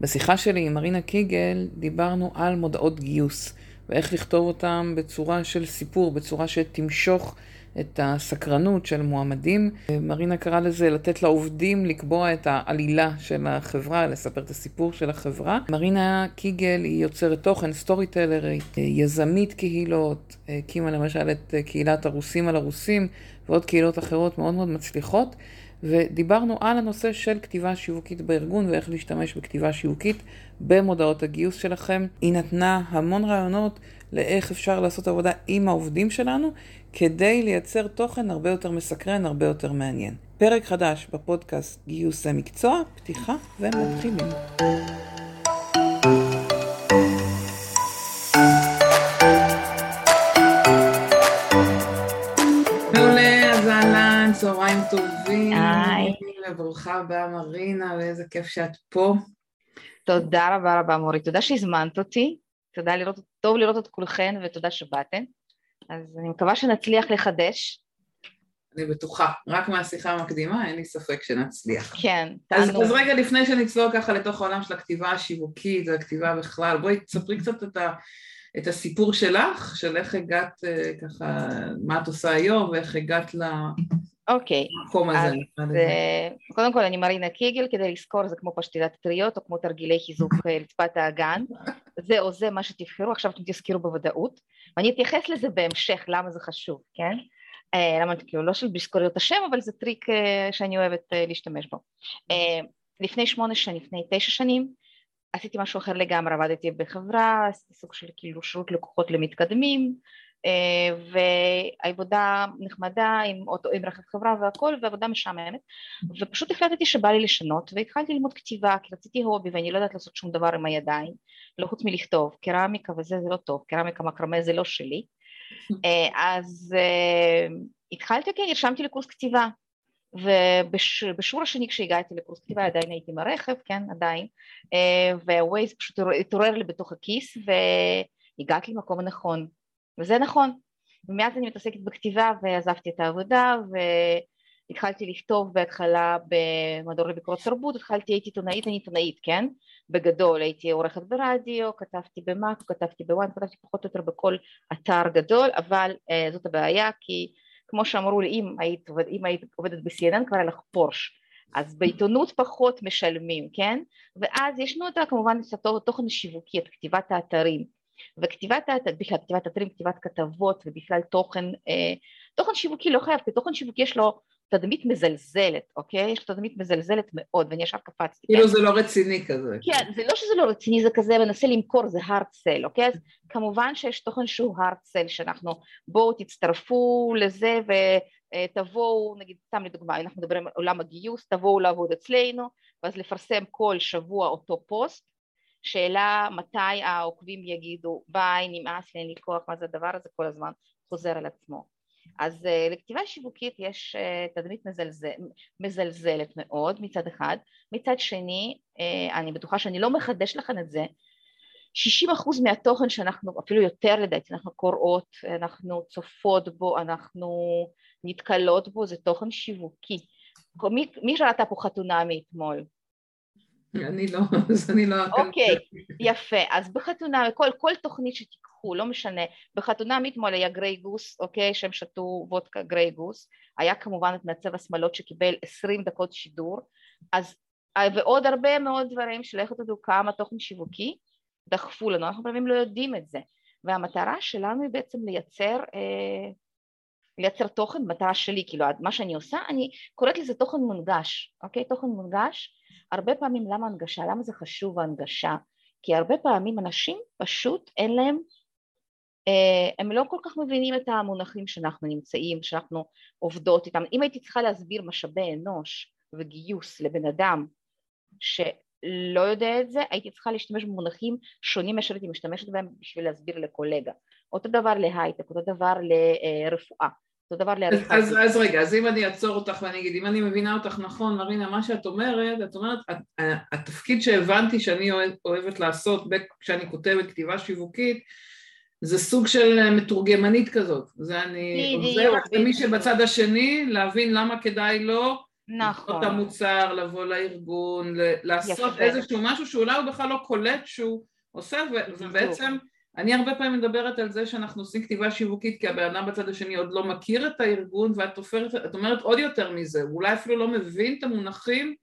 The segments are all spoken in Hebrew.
בשיחה שלי עם מרינה קיגל דיברנו על מודעות גיוס ואיך לכתוב אותם בצורה של סיפור, בצורה שתמשוך את הסקרנות של מועמדים. מרינה קרא לזה לתת לעובדים לקבוע את העלילה של החברה, לספר את הסיפור של החברה. מרינה קיגל היא יוצרת תוכן, סטורי טלרית, יזמית קהילות, הקימה למשל את קהילת הרוסים על הרוסים ועוד קהילות אחרות מאוד מאוד מצליחות. ודיברנו על הנושא של כתיבה שיווקית בארגון ואיך להשתמש בכתיבה שיווקית במודעות הגיוס שלכם. היא נתנה המון רעיונות לאיך אפשר לעשות עבודה עם העובדים שלנו כדי לייצר תוכן הרבה יותר מסקרן, הרבה יותר מעניין. פרק חדש בפודקאסט גיוס זה מקצוע, פתיחה ומתחילים. צהריים טובים. היי. וברוכה הבאה מרינה, ואיזה כיף שאת פה. תודה רבה רבה מורי, תודה שהזמנת אותי, תודה לראות, טוב לראות את כולכן ותודה שבאתן. אז אני מקווה שנצליח לחדש. אני בטוחה, רק מהשיחה המקדימה אין לי ספק שנצליח. כן, אז, אז רגע לפני שנצלול ככה לתוך העולם של הכתיבה השיווקית והכתיבה בכלל, בואי תספרי קצת את, ה, את הסיפור שלך, של איך הגעת אה, ככה, מה את עושה היום ואיך הגעת ל... אוקיי. אז אה, קודם כל אני מרינה קיגל, כדי לזכור זה כמו פשטילת טריות או כמו תרגילי חיזוק רצפת האגן, זה או זה מה שתבחרו, עכשיו אתם תזכירו בוודאות, ואני אתייחס לזה בהמשך, למה זה חשוב, כן? אה, למה כאילו לא של לזכור את השם, אבל זה טריק אה, שאני אוהבת להשתמש בו. לפני שמונה שנים, לפני תשע שנים, עשיתי משהו אחר לגמרי, עבדתי בחברה, עשיתי סוג של כאילו שירות לקוחות למתקדמים, אה, ועבודה נחמדה עם, אוטו, עם רכב חברה והכל ועבודה משעממת. ופשוט החלטתי שבא לי לשנות והתחלתי ללמוד כתיבה כי רציתי הובי ואני לא יודעת לעשות שום דבר עם הידיים לא חוץ מלכתוב. קרמיקה וזה זה לא טוב. קרמיקה מקרמה זה לא שלי. אה, אז אה, התחלתי כן נרשמתי לקורס כתיבה. ובשיעור השני כשהגעתי לקורס כתיבה עדיין הייתי עם הרכב כן עדיין. והווייז פשוט התעורר לי בתוך הכיס והגעתי למקום הנכון וזה נכון. ומאז אני מתעסקת בכתיבה ועזבתי את העבודה והתחלתי לכתוב בהתחלה במדור לביקורת תרבות, התחלתי, הייתי עיתונאית, אני עיתונאית, כן? בגדול, הייתי עורכת ברדיו, כתבתי במאק, כתבתי בוואן, כתבתי פחות או יותר בכל אתר גדול, אבל uh, זאת הבעיה כי כמו שאמרו לי, אם היית, אם היית עובדת ב-CNN כבר היה לך פורש, אז בעיתונות פחות משלמים, כן? ואז ישנו אותה כמובן את התוכן השיווקי, את כתיבת האתרים, וכתיבת, בכלל כתיבת אתרים, כתיבת כתבות ובכלל תוכן, אה, תוכן שיווקי לא חייב, כי תוכן שיווקי יש לו תדמית מזלזלת, אוקיי? יש לו תדמית מזלזלת מאוד, ואני ישר קפצתי. כאילו כן? זה לא רציני כזה. כן, זה לא שזה לא רציני, זה כזה מנסה למכור, זה hard sell, אוקיי? אז כמובן שיש תוכן שהוא hard sell, שאנחנו בואו תצטרפו לזה ותבואו, נגיד, סתם לדוגמה, אנחנו מדברים על עולם הגיוס, תבואו לעבוד אצלנו, ואז לפרסם כל שבוע אותו פוסט, שאלה מתי העוקבים יגידו ביי, נמאס לי, אין לי כוח, מה זה הדבר הזה, כל הזמן חוזר על עצמו. אז uh, לכתיבה שיווקית יש uh, תדמית מזלזל, מזלזלת מאוד מצד אחד, מצד שני uh, אני בטוחה שאני לא מחדש לכם את זה 60% מהתוכן שאנחנו, אפילו יותר לדעתי, אנחנו קוראות, אנחנו צופות בו, אנחנו נתקלות בו, זה תוכן שיווקי. מי, מי שראתה פה חתונה מאתמול? אני לא, אז אני לא... אוקיי, יפה. אז בחתונה, כל, כל תוכנית שתיקחו, לא משנה, בחתונה מאתמול היה גריי גוס, אוקיי, שהם שתו וודקה גריי גוס, היה כמובן את מעצב השמאלות שקיבל עשרים דקות שידור, אז, ועוד הרבה מאוד דברים שלכו תדעו כמה תוכן שיווקי דחפו לנו, אנחנו פעמים לא יודעים את זה, והמטרה שלנו היא בעצם לייצר אה, לייצר תוכן, מטרה שלי, כאילו מה שאני עושה, אני קוראת לזה תוכן מונגש, אוקיי? תוכן מונגש, הרבה פעמים למה הנגשה? למה זה חשוב ההנגשה? כי הרבה פעמים אנשים פשוט אין להם, אה, הם לא כל כך מבינים את המונחים שאנחנו נמצאים, שאנחנו עובדות איתם. אם הייתי צריכה להסביר משאבי אנוש וגיוס לבן אדם שלא יודע את זה, הייתי צריכה להשתמש במונחים שונים מאשר הייתי משתמשת בהם בשביל להסביר לקולגה. אותו דבר להייטק, אותו דבר לרפואה. אותו דבר לעריכת... אז, אז, אז רגע, אז אם אני אעצור אותך ואני אגיד, אם אני מבינה אותך נכון, מרינה, מה שאת אומרת, את אומרת, התפקיד שהבנתי שאני אוהב, אוהבת לעשות כשאני כותבת כתיבה שיווקית, זה סוג של מתורגמנית כזאת. זה אני עוזרת למי שבצד השני, להבין למה כדאי לו נכון. את המוצר, לבוא לארגון, לעשות יפה. איזשהו משהו שאולי הוא בכלל לא קולט שהוא עושה. ובעצם אני הרבה פעמים מדברת על זה שאנחנו עושים כתיבה שיווקית כי הבן אדם בצד השני עוד לא מכיר את הארגון ואת אומרת, את אומרת עוד יותר מזה, הוא אולי אפילו לא מבין את המונחים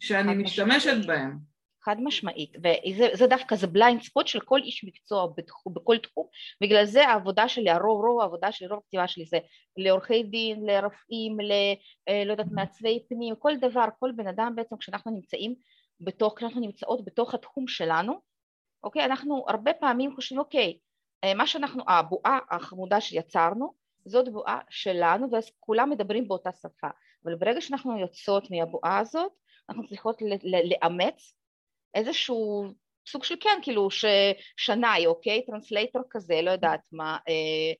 שאני משתמשת בהם. חד משמעית, וזה זה דווקא זה blind spot של כל איש מקצוע בתחום, בכל תחום, בגלל זה העבודה שלי, הרוב, רוב העבודה שלי, רוב הכתיבה שלי זה לעורכי דין, לרופאים, ל... אה, לא יודעת, מעצבי פנים, כל דבר, כל בן אדם בעצם כשאנחנו נמצאים בתוך, כשאנחנו נמצאות בתוך התחום שלנו, אוקיי, אנחנו הרבה פעמים חושבים, אוקיי, אה, מה שאנחנו, הבועה החמודה שיצרנו, זאת בועה שלנו, ואז כולם מדברים באותה שפה, אבל ברגע שאנחנו יוצאות מהבועה הזאת, אנחנו צריכות לאמץ איזשהו סוג של כן, כאילו שנאי, אוקיי? translator כזה, לא יודעת מה, אה,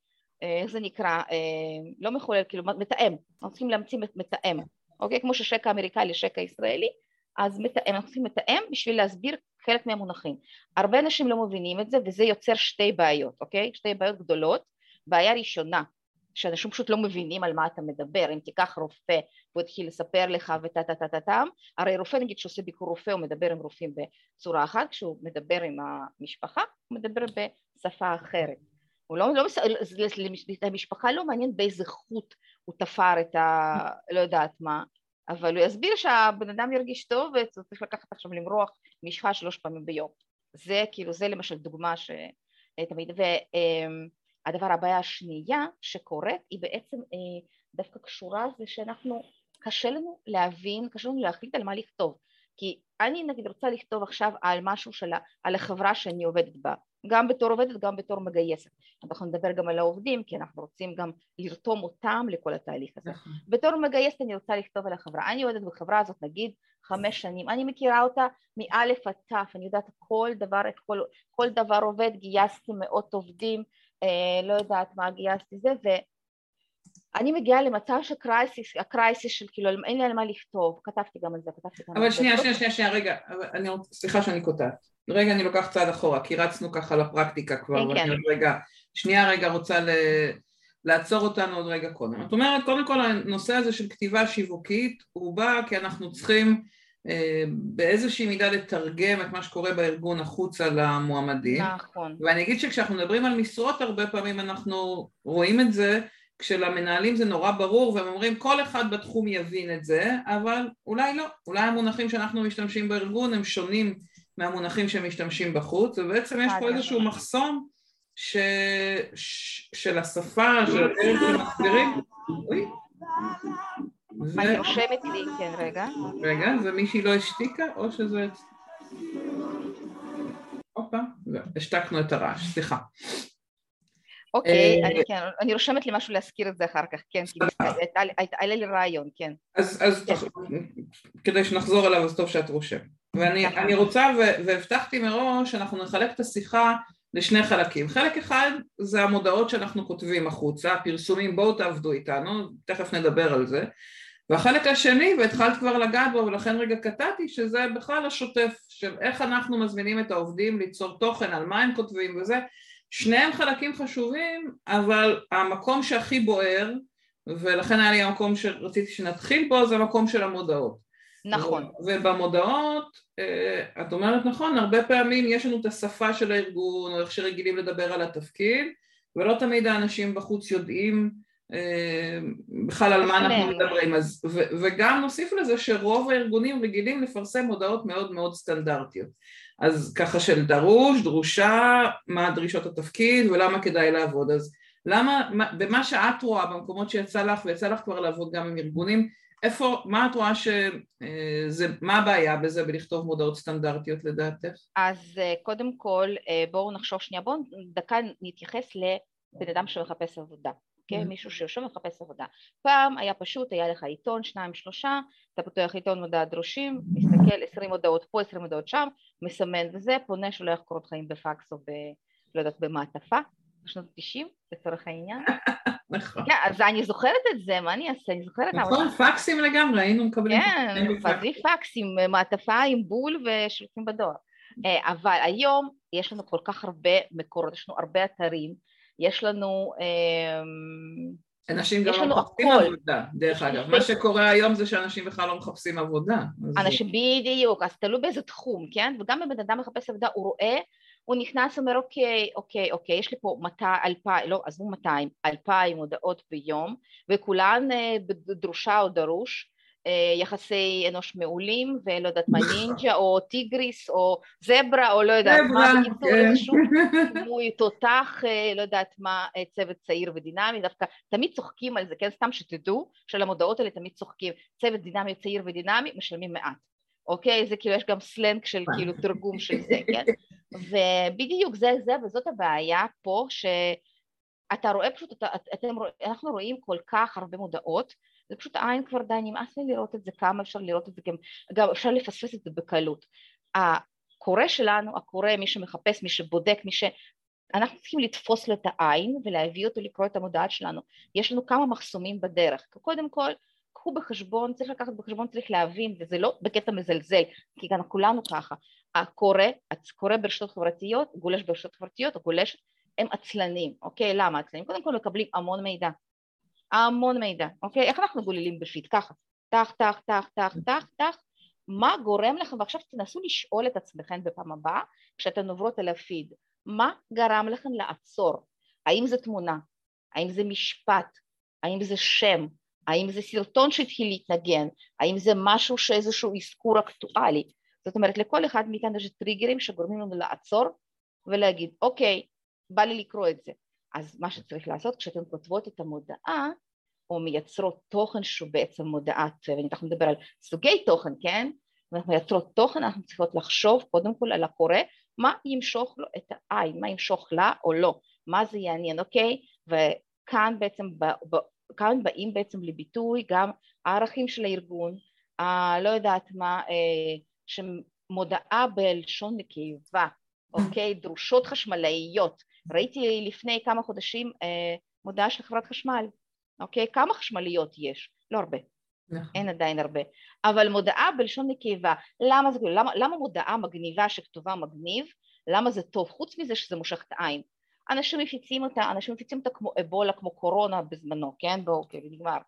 אה, איך זה נקרא, אה, לא מחולל, כאילו מתאם, אנחנו צריכים להמציא מת- מתאם, אוקיי? כמו ששקע אמריקאי לשקע ישראלי, אז מתאם, אנחנו צריכים מתאם בשביל להסביר חלק מהמונחים. הרבה אנשים לא מבינים את זה וזה יוצר שתי בעיות, אוקיי? שתי בעיות גדולות. בעיה ראשונה, שאנשים פשוט לא מבינים על מה אתה מדבר, אם תיקח רופא והוא יתחיל לספר לך וטה טה טה טה טם, הרי רופא נגיד שעושה ביקור רופא הוא מדבר עם רופאים בצורה אחת, כשהוא מדבר עם המשפחה הוא מדבר בשפה אחרת. הוא לא, לא, המשפחה לא מעניין באיזה חוט הוא תפר את ה... לא יודעת מה, אבל הוא יסביר שהבן אדם ירגיש טוב והוא צריך לקחת עכשיו למרוח משחה שלוש פעמים ביום. זה כאילו, זה למשל דוגמה שתמיד, והדבר הבעיה השנייה שקורית היא בעצם דווקא קשורה זה שאנחנו, קשה לנו להבין, קשה לנו להחליט על מה לכתוב, כי אני נגיד רוצה לכתוב עכשיו על משהו של, על החברה שאני עובדת בה, גם בתור עובדת, גם בתור מגייסת. אנחנו נדבר גם על העובדים, כי אנחנו רוצים גם לרתום אותם לכל התהליך הזה. בתור מגייסת אני רוצה לכתוב על החברה. אני עובדת בחברה הזאת נגיד חמש שנים, אני מכירה אותה מאלף עד תף, אני יודעת כל דבר, את כל, כל דבר עובד, גייסתי מאות עובדים, אה, לא יודעת מה גייסתי זה, ואני מגיעה למצב של קרייסיס, הקרייסיס של כאילו אין לי על מה לכתוב, כתבתי גם על זה, כתבתי גם אבל על זה. שנייה, שנייה, שנייה, שנייה, רגע, אני, רוצ- סליחה שאני קוטעת. רגע, אני לוקח צעד אחורה, כי רצנו ככה לפרקטיקה כבר, כן, ואני כן. עוד רגע, שנייה רגע רוצה ל... לעצור אותנו עוד רגע קודם. זאת אומרת, קודם כל הנושא הזה של כתיבה שיווקית, הוא בא כי אנחנו צריכים אה, באיזושהי מידה לתרגם את מה שקורה בארגון החוצה למועמדים. נכון, ואני אגיד שכשאנחנו מדברים על משרות, הרבה פעמים אנחנו רואים את זה, כשלמנהלים זה נורא ברור, והם אומרים כל אחד בתחום יבין את זה, אבל אולי לא, אולי המונחים שאנחנו משתמשים בארגון הם שונים מהמונחים שמשתמשים בחוץ, ובעצם יש פה איזשהו. מחסום ש... ש... של השפה, של הדרך שמסבירים. אוי. ו... אני רושמת לי, כן רגע, רגע, זה מישהי לא השתיקה, או שזה... הופה, לא, השתקנו את הרעש, סליחה. אוקיי, אה, אני, כן, אני רושמת לי משהו להזכיר את זה אחר כך, כן, כי הייתה לי- הייתה- עלה לי רעיון, כן. אז, אז כן. כדי שנחזור אליו, אז טוב שאת רושמת. ואני. אני רוצה. והבטחתי מראש, שאנחנו נחלק את השיחה לשני חלקים. חלק אחד זה המודעות שאנחנו כותבים החוצה, הפרסומים, בואו תעבדו איתנו, תכף נדבר על זה. והחלק השני, והתחלת כבר לגעת בו, ולכן רגע קטעתי, שזה בכלל השוטף של איך אנחנו מזמינים את העובדים ליצור תוכן, על מה הם כותבים וזה. שניהם חלקים חשובים, אבל המקום שהכי בוער, ולכן היה לי המקום שרציתי שנתחיל בו, זה המקום של המודעות. נכון, ובמודעות, אה, את אומרת נכון, הרבה פעמים יש לנו את השפה של הארגון, או איך שרגילים לדבר על התפקיד, ולא תמיד האנשים בחוץ יודעים אה, בכלל על מה אנחנו. מדברים. אז, ו- וגם נוסיף לזה שרוב הארגונים רגילים לפרסם מודעות מאוד מאוד סטנדרטיות. אז ככה של דרוש, דרושה, מה דרישות התפקיד ולמה כדאי לעבוד. אז למה, מה- במה שאת רואה במקומות שיצא לך, ויצא לך כבר לעבוד גם עם ארגונים, איפה, מה את רואה שזה, מה הבעיה בזה בלכתוב מודעות סטנדרטיות לדעתך? אז אה, קודם כל אה, בואו נחשוב שנייה, בואו דקה נתייחס לבן אדם שמחפש עבודה, כן? מישהו שיושב ומחפש עבודה. פעם היה פשוט, היה לך עיתון, שניים, שלושה, אתה פותח עיתון מודעת דרושים, מסתכל עשרים הודעות פה, עשרים הודעות שם, מסמן וזה, פונה, שולח קורות חיים בפקס או ב... לא יודעת, במעטפה, בשנות ה-90 לצורך העניין. נכון. כן, אז אני זוכרת את זה, מה אני אעשה? אני זוכרת... נכון, פקסים לגמרי, היינו מקבלים כן, פקסים בפקס. פזי פקס עם אה, מעטפה עם בול ושולחים בדואר. אה, אבל היום יש לנו כל כך הרבה מקורות, יש לנו הרבה אתרים, יש לנו, אה, אנשים גם לא מחפשים הכל. עבודה, דרך אגב. מה. שקורה היום זה שאנשים בכלל לא מחפשים עבודה. אנשים בדיוק, אז תלוי באיזה תחום, כן? וגם אם בן אדם מחפש עבודה, הוא רואה, הוא נכנס ואומר, אוקיי, אוקיי, אוקיי, יש לי פה 200, 2,000, לא, עזבו 200, 2,000 הודעות ביום, וכולן אה, דרושה או דרוש, אה, יחסי אנוש מעולים, ולא יודעת מה, נינג'ה, או טיגריס, או זברה, או לא יודעת מה, בקיצור, כן. איזשהו דמוי תותח, אה, לא יודעת מה, צוות צעיר ודינמי, דווקא תמיד צוחקים על זה, כן, סתם שתדעו, של המודעות האלה תמיד צוחקים, צוות דינמי, צעיר ודינמי, משלמים מעט, אוקיי? זה כאילו, יש גם סלנג של כאילו תרגום של זה, כן? ובדיוק, זה זה, וזאת הבעיה פה, שאתה רואה פשוט, אתה, אתם, אנחנו רואים כל כך הרבה מודעות, זה פשוט העין כבר די נמאס לי לראות את זה, כמה אפשר לראות את זה, גם, גם אפשר לפספס את זה בקלות. הקורא שלנו, הקורא, מי שמחפש, מי שבודק, מי ש... אנחנו צריכים לתפוס לו את העין ולהביא אותו לקרוא את המודעה שלנו. יש לנו כמה מחסומים בדרך. קודם כל, קחו בחשבון, צריך לקחת בחשבון, צריך להבין, וזה לא בקטע מזלזל, כי גם כולנו ככה. הקורא, הקורא ברשתות חברתיות, גולש ברשתות חברתיות, גולש, הם עצלנים, אוקיי? למה עצלנים? קודם כל מקבלים המון מידע. המון מידע, אוקיי? איך אנחנו גוללים בפיד? ככה. טח, טח, טח, טח, טח, טח. מה גורם לכם, ועכשיו תנסו לשאול את עצמכם בפעם הבאה, כשאתן עוברות על הפיד, מה גרם לכם לעצור? האם זה תמונה? האם זה משפט? האם זה שם? האם זה סרטון שהתחיל להתנגן? האם זה משהו שאיזשהו אזכור אקטואלי? זאת אומרת, לכל אחד מאיתנו יש טריגרים שגורמים לנו לעצור ולהגיד, אוקיי, בא לי לקרוא את זה. אז מה שצריך לעשות כשאתן כותבות את המודעה, או מייצרות תוכן שהוא בעצם מודעת, ואנחנו נדבר על סוגי תוכן, כן? ואנחנו מייצרות תוכן, אנחנו צריכות לחשוב קודם כל על הקורא, מה ימשוך לו את העין, מה ימשוך לה או לא, מה זה יעניין, אוקיי? וכאן בעצם, כאן באים בעצם לביטוי גם הערכים של הארגון, ה, לא יודעת מה, אה, שמודעה בלשון נקבה, אוקיי? דרושות חשמלאיות. ראיתי לפני כמה חודשים אה, מודעה של חברת חשמל, אוקיי? כמה חשמליות יש? לא הרבה. נכון. אין עדיין הרבה. אבל מודעה בלשון נקבה, למה זה למה, למה מודעה מגניבה שכתובה מגניב, למה זה טוב? חוץ מזה שזה מושך את העין. אנשים מפיצים אותה, אנשים מפיצים אותה כמו אבולה, כמו קורונה בזמנו, כן? בואו, כאילו, נגמר.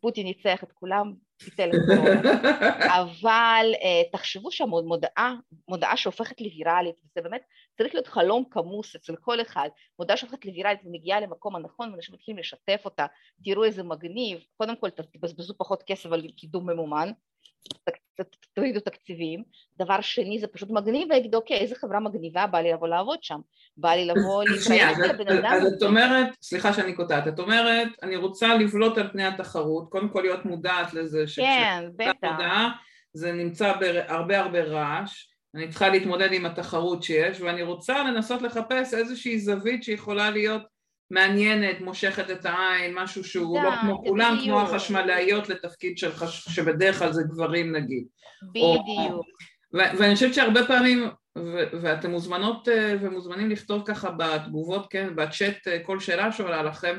פוטין ניצח את כולם, ביטל את קורונה. אבל uh, תחשבו שהמודעה, מודעה שהופכת לוויראלית, וזה באמת צריך להיות חלום כמוס אצל כל אחד, מודעה שהופכת לוויראלית ומגיעה למקום הנכון ואנשים מתחילים לשתף אותה, תראו איזה מגניב, קודם כל תבזבזו פחות כסף על קידום ממומן, תורידו תקציבים, דבר שני זה פשוט מגניב ויגידו אוקיי איזה חברה מגניבה בא לי לבוא לעבוד שם, בא לי לבוא להתראיין לבן אדם. אז את. אומרת, סליחה שאני קוטעת, את אומרת, אני רוצה לבלוט על פני התחרות, קודם כל להיות מודעת לזה כן, בטח, זה נמצא בהרבה הרבה רעש, אני צריכה להתמודד עם התחרות שיש, ואני רוצה לנסות לחפש איזושהי זווית שיכולה להיות מעניינת, מושכת את העין, משהו שהוא לא כמו כולם, כמו. החשמלאיות לתפקיד של חש... שבדרך כלל זה גברים נגיד. בדיוק, ו- ואני חושבת שהרבה פעמים, ו- ואתם מוזמנות אה, ומוזמנים לכתוב ככה בתגובות, כן, בצ'אט אה, כל שאלה שעולה לכם,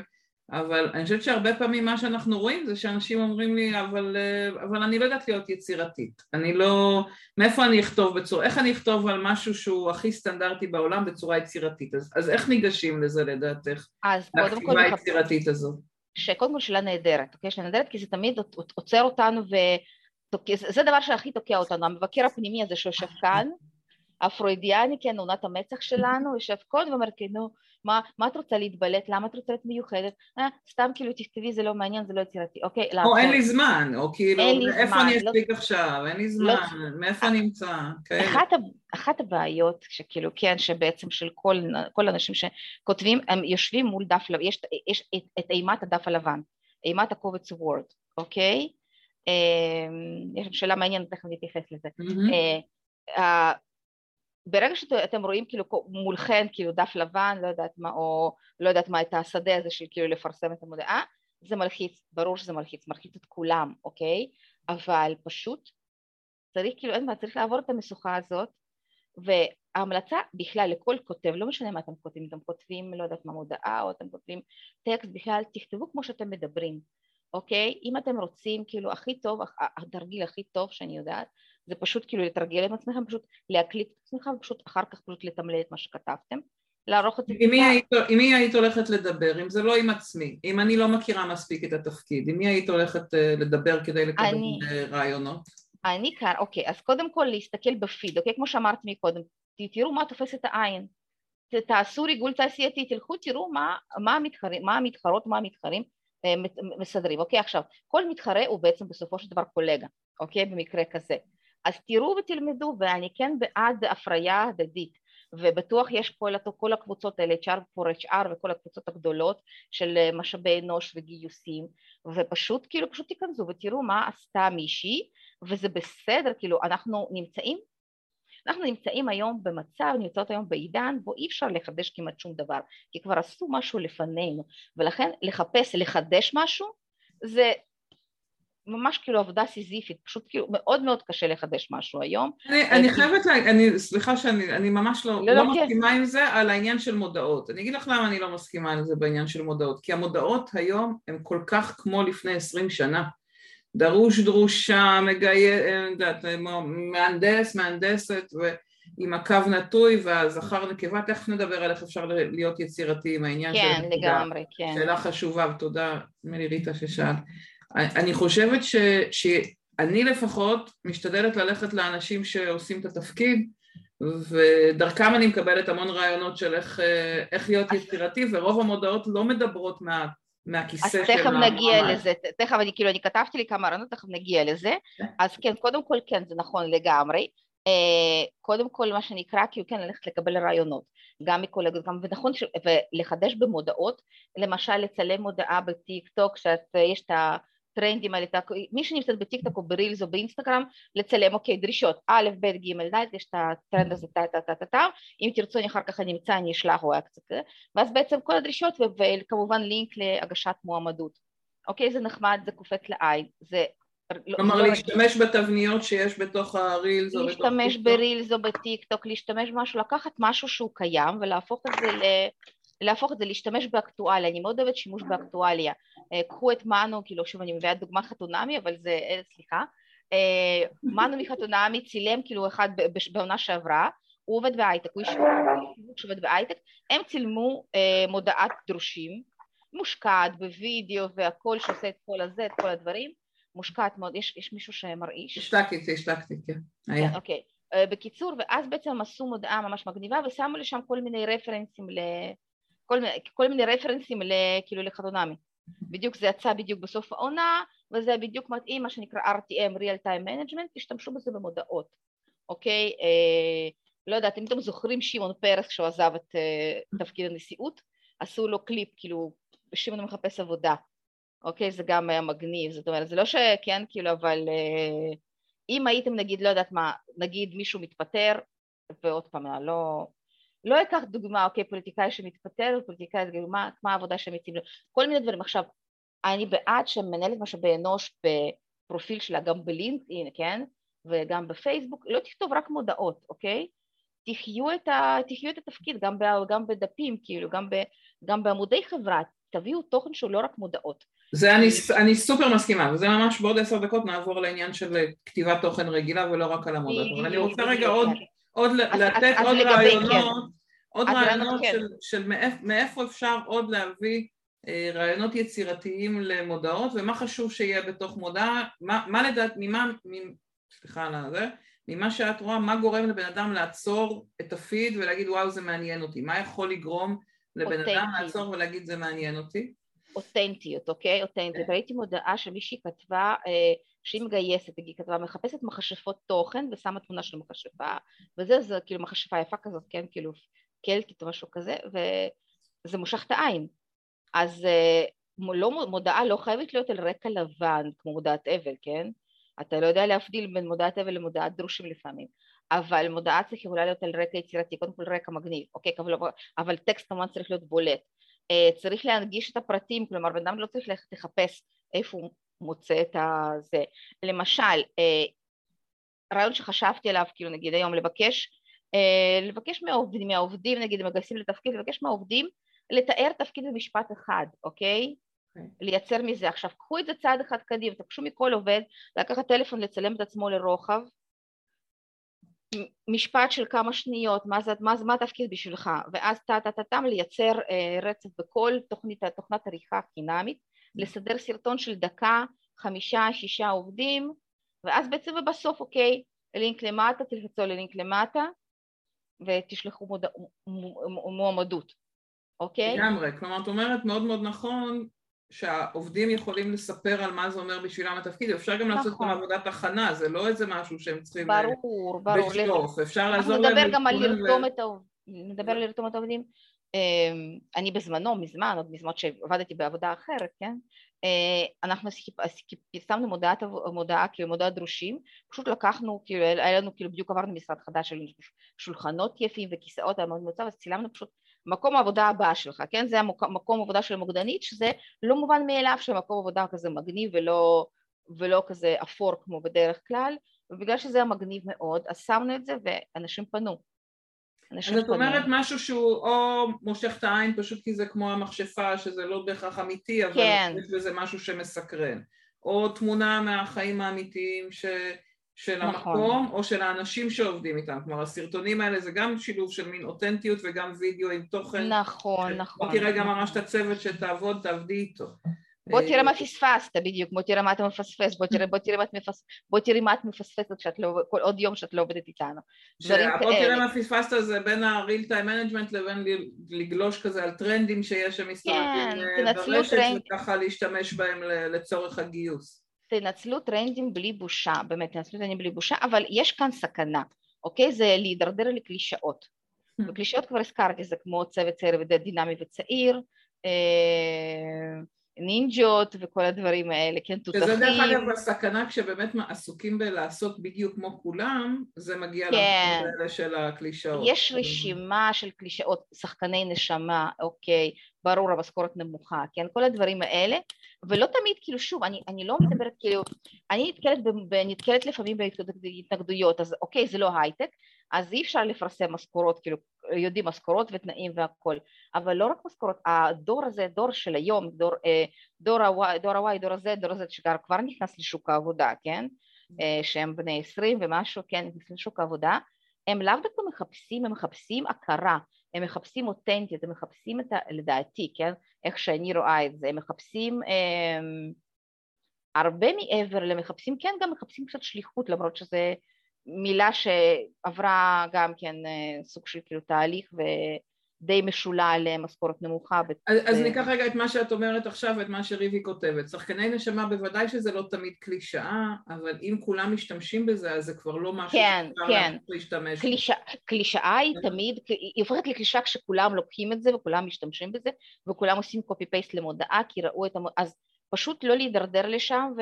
אבל אני חושבת שהרבה פעמים מה שאנחנו רואים זה שאנשים אומרים לי, אבל, אה, אבל אני לא יודעת להיות יצירתית, אני לא, מאיפה אני אכתוב בצורה, איך אני אכתוב על משהו שהוא הכי סטנדרטי בעולם בצורה יצירתית, אז, אז איך ניגשים לזה לדעתך, אז קודם כל היצירתית הזו? שקודם כל שאלה נהדרת, אוקיי? שאלה נהדרת כי זה תמיד עוצר אותנו ותוקע, זה דבר שהכי תוקע אותנו, המבקר הפנימי הזה שיושב כאן, הפרוידיאני, כן, עונת המצח שלנו, יושב קודם ואומר, כן, נו, מה, מה את רוצה להתבלט? למה את רוצה להיות מיוחדת? אה, סתם כאילו תכתבי, זה לא מעניין, זה לא יצירתי, אוקיי? או לעצור. אין לי זמן, או כאילו, אין לי איפה זמן, אני לא- אספיק עכשיו, אין לי זמן, מאיפה אני אמצא, כאלה. אחת, אחת הבעיות שכאילו כן שבעצם של כל, כל האנשים שכותבים הם יושבים מול דף לבן, יש, יש את, את אימת הדף הלבן, אימת הקובץ וורד, אוקיי? אה, יש שאלה מעניינת, תכף נתייחס לזה. ברגע שאתם רואים כאילו מולכם כאילו דף לבן, לא יודעת מה, או לא יודעת מה, את השדה הזה של כאילו לפרסם את המודעה, זה מלחיץ, ברור שזה מלחיץ, מלחיץ את כולם, אוקיי? אבל פשוט צריך כאילו, אין מה, צריך לעבור את המשוכה הזאת, וההמלצה בכלל לכל כותב, לא משנה מה אתם כותבים, אתם כותבים, לא יודעת מה, מודעה, או אתם כותבים טקסט, בכלל תכתבו כמו שאתם מדברים, אוקיי? אם אתם רוצים, כאילו, הכי טוב, התרגיל הכי טוב שאני יודעת, זה פשוט כאילו לתרגל את עצמכם, פשוט להקליט את עצמכם, ופשוט אחר כך פשוט לתמלל את מה שכתבתם, לערוך את זה. עם מי, היית, עם מי היית הולכת לדבר? אם זה לא עם עצמי, אם אני לא מכירה מספיק את התפקיד, עם מי היית הולכת אה, לדבר כדי לקבל אני, רעיונות? אני כאן, אוקיי, אז קודם כל להסתכל בפיד, אוקיי? כמו שאמרתי מקודם, תראו מה תופס את העין. תעשו ריגול תעשייתי, תלכו תראו מה, מה, המתחרים, מה המתחרות, מה המתחרים אה, מסדרים. אוקיי, עכשיו, כל מתחרה הוא בעצם בסופו של דבר קולגה, אוקיי? במקרה כזה. אז תראו ותלמדו, ואני כן בעד הפריה הדדית. ובטוח יש כל, כל הקבוצות האלה, HR for HR וכל הקבוצות הגדולות של אה, משאבי אנוש וגיוסים, ופשוט כאילו פשוט תיכנסו ותראו מה עשתה מישהי, וזה בסדר, כאילו אנחנו נמצאים, אנחנו נמצאים היום במצב, נמצאות היום בעידן בו אי אפשר לחדש כמעט שום דבר, כי כבר עשו משהו לפנינו, ולכן לחפש לחדש משהו זה ממש כאילו עבודה סיזיפית, פשוט כאילו מאוד מאוד קשה לחדש משהו היום. אני, אני חייבת, לה, אני, סליחה שאני אני ממש לא, לא, לא, לא מסכימה כן. עם זה על העניין של מודעות. אני אגיד לך למה אני לא מסכימה על זה בעניין של מודעות, כי המודעות היום הן כל כך כמו לפני עשרים שנה. דרוש דרושה, מגיי, יודעת, מהנדס, מהנדסת, ועם הקו נטוי והזכר נקבה, תכף נדבר על איך אפשר להיות יצירתי עם העניין כן, של... כן, לגמרי, כן. שאלה חשובה, ותודה, מלי ריטה ששאלת. אני חושבת ש, שאני לפחות משתדלת ללכת לאנשים שעושים את התפקיד ודרכם אני מקבלת המון רעיונות של איך, איך להיות יצירתי ורוב המודעות לא מדברות מה, מהכיסא של. אז תכף נגיע לזה, תכף אני כאילו, אני כתבתי לי כמה רעיונות, תכף נגיע לזה. כן. אז כן, קודם כל כן, זה נכון לגמרי. אה, קודם כל מה שנקרא כאילו כן ללכת לקבל רעיונות גם מקולגות גם ונכון ש... ולחדש במודעות למשל לצלם מודעה בטיק טוק שיש את הטרנדים האלה, מי שנמצאת בטיקטוק או ב Reels או באינסטגרם, לצלם, אוקיי, דרישות, א', ב', ג', ד', יש את הטרנד הזה, טה טה טה טה טה, אם תרצו אני אחר כך אני אמצא, אני אשלח, או קצת ואז בעצם כל הדרישות, וכמובן לינק להגשת מועמדות. אוקיי, זה נחמד, זה קופץ לעין, זה כלומר להשתמש בתבניות שיש בתוך הרילס או בתוך להשתמש ברילס או בטיקטוק, להשתמש במשהו, לקחת משהו שהוא קיים ולהפוך את זה ל... להפוך את זה, להשתמש באקטואליה, אני מאוד אוהבת שימוש באקטואליה. אה, קחו את מנו, כאילו שוב אני מביאה דוגמה חתונמי, אבל זה, אה, סליחה, אה, מנו מחתונמי צילם כאילו אחד בעונה שעברה, הוא עובד בהייטק, הוא איש שעובד בהייטק, הם צילמו מודעת דרושים, מושקעת בווידאו והכל שעושה את כל הזה, את כל הדברים, מושקעת מאוד, יש, יש מישהו שמרעיש? השתקתי, השתקתי, כן. כן, אוקיי. בקיצור, ואז בעצם עשו מודעה ממש מגניבה ושמו לשם כל מיני רפרנסים ל... כל, כל מיני רפרנסים כאילו לחתונמי. בדיוק זה יצא בדיוק בסוף העונה, וזה בדיוק מתאים מה שנקרא RTM, real time management, תשתמשו בזה במודעות, אוקיי? אה, לא יודעת, אם אתם זוכרים שמעון פרס כשהוא עזב את אה, תפקיד הנשיאות, עשו לו קליפ, כאילו, שמעון מחפש עבודה, אוקיי? זה גם היה מגניב, זאת אומרת, זה לא שכן, כאילו, אבל אה, אם הייתם נגיד, לא יודעת מה, נגיד מישהו מתפטר, ועוד פעם, לא, לא אקח דוגמה, אוקיי, פוליטיקאי שמתפטר, פוליטיקאי, מה, מה העבודה שהם מציעים לו, כל מיני דברים. עכשיו, אני בעד שמנהלת משאבי אנוש בפרופיל שלה, גם בלינקדאין, כן, וגם בפייסבוק, לא תכתוב רק מודעות, אוקיי? תחיו את, ה, תחיו את התפקיד, גם, ב, גם בדפים, כאילו, גם, ב, גם בעמודי חברה, תביאו תוכן שהוא לא רק מודעות. זה אני, אני סופר מסכימה, וזה ממש בעוד עשר דקות נעבור לעניין של כתיבת תוכן רגילה ולא רק על המודעות, אבל אני רוצה רגע עוד... עוד אז, לתת אז, עוד אז רעיונות, כן. עוד רעיונות כן. של, של מאיפ, מאיפה אפשר עוד להביא אה, רעיונות יצירתיים למודעות ומה חשוב שיהיה בתוך מודעה, מה, מה לדעת, ממה, סליחה על זה, ממה שאת רואה, מה גורם לבן אדם לעצור את הפיד ולהגיד וואו זה מעניין אותי, מה יכול לגרום לבן אדם לעצור ולהגיד זה מעניין אותי? אותנטיות, אוקיי? אותנטיות. כן. ראיתי מודעה שמישהי כתבה אה, שהיא מגייסת, היא כתבה, מחפשת מכשפות תוכן ושמה תמונה של מכשפה, וזה, זה כאילו מכשפה יפה כזאת, כן? כאילו קלטית או משהו כזה, וזה מושך את העין. אז אה, לא, מודעה לא חייבת להיות על רקע לבן, כמו מודעת אבל, כן? אתה לא יודע להבדיל בין מודעת אבל למודעת דרושים לפעמים. אבל מודעה צריך יכולה להיות על רקע יצירתי, קודם כל רקע מגניב, אוקיי? אבל, אבל טקסט כמובן צריך להיות בולט. אה, צריך להנגיש את הפרטים, כלומר בן אדם לא צריך ללכת לחפש איפה הוא מוצא את הזה. למשל, אה, רעיון שחשבתי עליו, כאילו נגיד היום לבקש, אה, לבקש מהעובדים, מהעובדים נגיד מגייסים לתפקיד, לבקש מהעובדים לתאר תפקיד במשפט אחד, אוקיי? Okay. אוקיי. לייצר מזה. עכשיו קחו את זה צעד אחד קדימה, תבקשו מכל עובד לקחת טלפון לצלם את עצמו לרוחב משפט של כמה שניות, מה, זה, מה, מה התפקיד בשבילך, ואז טה-טה-טה-טם לייצר אה, רצף בכל תוכנית, תוכנת עריכה חינמית, לסדר סרטון של דקה, חמישה, שישה עובדים, ואז בעצם בסוף, אוקיי, לינק למטה, תלחצו ללינק למטה, ותשלחו מוד... מועמדות, אוקיי? לגמרי, כלומר את אומרת מאוד מאוד נכון שהעובדים יכולים לספר על מה זה אומר בשבילם התפקיד, אפשר גם לעשות גם נכון. עבודת הכנה, זה לא איזה משהו שהם צריכים ברור, ברור, בשלוף, אפשר לעזור להם... אנחנו נדבר גם על לרתום את העובדים, נדבר על לרתום את העובדים. אמ, אני בזמנו, מזמן, עוד מזמן שעבדתי בעבודה אחרת, כן? אה, אנחנו פרסמנו מודעת, מודעה, כאילו מודעת דרושים, פשוט לקחנו, כאילו היה לנו, כאילו בדיוק עברנו משרד חדש, היו שולחנות יפים וכיסאות, היה מאוד מוצב, אז צילמנו פשוט מקום העבודה הבא שלך, כן? זה המקום עבודה של המוקדנית, שזה לא מובן מאליו שמקום עבודה כזה מגניב ולא, ולא כזה אפור כמו בדרך כלל, ובגלל שזה היה מגניב מאוד, אז שמנו את זה ואנשים פנו. אז את אומרת משהו שהוא או מושך את העין פשוט כי זה כמו המכשפה שזה לא בהכרח אמיתי אבל כן. יש בזה משהו שמסקרן או תמונה מהחיים האמיתיים ש... של נכון. המקום או של האנשים שעובדים איתם, כלומר הסרטונים האלה זה גם שילוב של מין אותנטיות וגם וידאו עם תוכן נכון, ש... נכון. בוא תראה גם ממש את הצוות שתעבוד, תעבדי איתו בוא תראה מה פספסת בדיוק, בוא תראה מה אתה מפספס, בוא תראה, בוא תראה, מה, את מפס... בוא תראה מה את מפספסת שאת לא, כל עוד יום שאת לא עובדת איתנו. בוא תראה מה פספסת זה בין ה-real time management לבין לגלוש כזה על טרנדים שיש שמסתובבים כן, אה, ברשת וככה להשתמש בהם לצורך הגיוס. תנצלו טרנדים בלי בושה, באמת תנצלו טרנדים בלי בושה, אבל יש כאן סכנה, אוקיי? זה להידרדר לקלישאות. וקלישאות כבר הזכרתי, זה כמו צוות צעיר ודינמי וצעיר, אה, נינג'ות וכל הדברים האלה, כן, תותחים. שזה דרך אגב הסכנה כשבאמת עסוקים בלעשות בדיוק כמו כולם, זה מגיע כן. לאלה של הקלישאות. יש רשימה של קלישאות, שחקני נשמה, אוקיי, ברור המשכורת נמוכה, כן, כל הדברים האלה, ולא תמיד, כאילו שוב, אני, אני לא מדברת כאילו, אני נתקלת, נתקלת לפעמים בהתנגדויות, אז אוקיי, זה לא הייטק, אז אי אפשר לפרסם משכורות, כאילו יודעים משכורות ותנאים והכל, אבל לא רק משכורות, הדור הזה, דור של היום, דור, אה, דור ה-Y, דור, ה-Z, דור ה-Z שכבר נכנס לשוק העבודה, כן, אה, שהם בני עשרים ומשהו, כן, נכנס לשוק העבודה, הם לאו דווקא מחפשים, הם מחפשים הכרה, הם מחפשים אותנטיות, הם מחפשים את ה... לדעתי, כן, איך שאני רואה את זה, הם מחפשים אה, הרבה מעבר למחפשים, כן, גם מחפשים קצת שליחות, למרות שזה מילה שעברה גם כן אה, סוג של כאילו תהליך ודי משולה למשכורת נמוכה. אז, אז ניקח רגע את מה שאת אומרת עכשיו ואת מה שריבי כותבת. שחקני נשמה בוודאי שזה לא תמיד קלישאה, אבל אם כולם משתמשים בזה אז זה כבר לא משהו כן, שאפשר כן. להשתמש קלישה, קלישאה היא. תמיד, היא הופכת לקלישאה כשכולם לוקחים את זה וכולם משתמשים בזה וכולם עושים קופי פייסט למודעה כי ראו את המודעה, אז פשוט לא להידרדר לשם ו...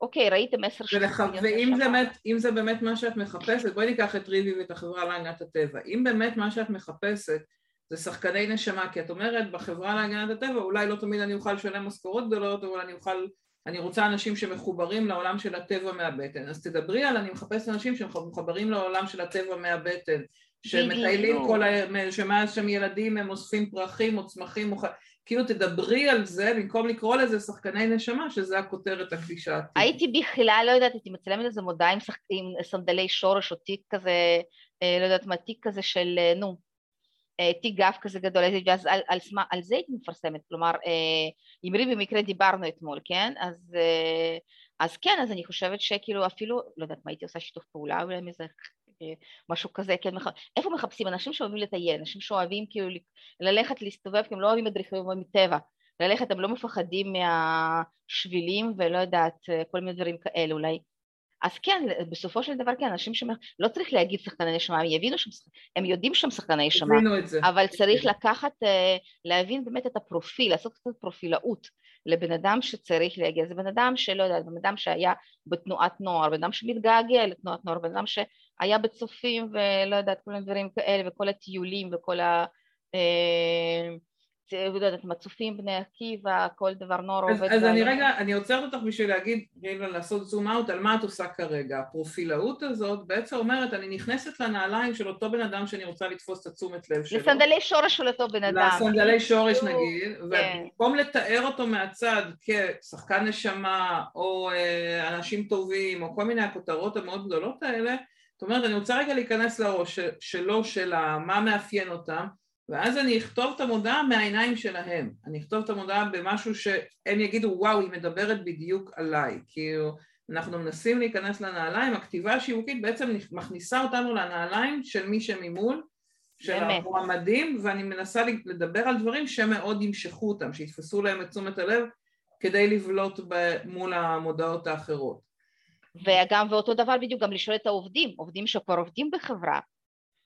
אוקיי, ראיתם עשר שנים. ואם זה, באמת, זה באמת מה שאת מחפשת, בואי ניקח את ריבי ואת החברה להגנת הטבע. אם באמת מה שאת מחפשת זה שחקני נשמה, כי את אומרת בחברה להגנת הטבע אולי לא תמיד אני אוכל לשלם משכורות גדולות, אבל אני אוכל, אני רוצה אנשים שמחוברים לעולם של הטבע מהבטן. אז תדברי על אני מחפש אנשים שמחוברים לעולם של הטבע מהבטן, שמטיילים כל ה... שמאז שהם ילדים הם אוספים פרחים או צמחים, כאילו תדברי על זה במקום לקרוא לזה שחקני נשמה שזה הכותרת הקלישאתית. הייתי בכלל לא יודעת, הייתי מצלמת איזה מודעה עם, שח... עם סנדלי שורש או תיק כזה, אה, לא יודעת מה, תיק כזה של, אה, נו, תיק גב כזה גדול, ואז על, על, על, זה הייתי מפרסמת, כלומר, עם רי במקרה דיברנו אתמול, כן? אז, אז כן, אז אני חושבת שכאילו אפילו, לא יודעת מה הייתי עושה שיתוף פעולה אולי איזה משהו כזה, כן, מח... איפה מחפשים? אנשים שאוהבים לטייל, אנשים שאוהבים כאילו ללכת להסתובב, כי הם לא אוהבים מדריכים, הם אוהבים טבע, ללכת, הם לא מפחדים מהשבילים ולא יודעת, כל מיני דברים כאלה אולי. אז כן, בסופו של דבר כן, אנשים שלא לא צריך להגיד שחקני נשמה, הם יבינו שהם, הם יודעים שהם שחקני נשמה, אבל צריך כן. לקחת, אה, להבין באמת את הפרופיל, לעשות קצת פרופילאות לבן אדם שצריך להגיע, זה בן אדם שלא יודע, בן אדם שהיה בתנועת נוער, בן אם שמתגעגע לתנועת נוער, בן אדם שהיה בצופים ולא יודעת כל מיני דברים כאלה וכל הטיולים וכל ה... אה, לא יודעת, מצופים, בני עקיבא, כל דבר נורא עובד. אז אני רגע, אני עוצרת אותך בשביל להגיד, לעשות זום אאוט על מה את עושה כרגע. הפרופילאות הזאת בעצם אומרת, אני נכנסת לנעליים של אותו בן אדם שאני רוצה לתפוס את התשומת לב שלו. לסנדלי שורש של אותו בן אדם. לסנדלי שורש נגיד, כן. ובמקום לתאר אותו מהצד כשחקן נשמה, או אה, אנשים טובים, או כל מיני הכותרות המאוד גדולות האלה, זאת אומרת, אני רוצה רגע להיכנס לראש שלו, של מה מאפיין אותם, ואז אני אכתוב את המודעה מהעיניים שלהם. אני אכתוב את המודעה במשהו שהם יגידו, וואו, היא מדברת בדיוק עליי. כאילו, אנחנו מנסים להיכנס לנעליים, הכתיבה השיווקית בעצם מכניסה אותנו לנעליים של מי שממול, של המועמדים, ואני מנסה לדבר על דברים שמאוד ימשכו אותם, שיתפסו להם את תשומת הלב כדי לבלוט מול המודעות האחרות. וגם, ואותו דבר בדיוק גם לשאול את העובדים, עובדים שכבר עובדים בחברה,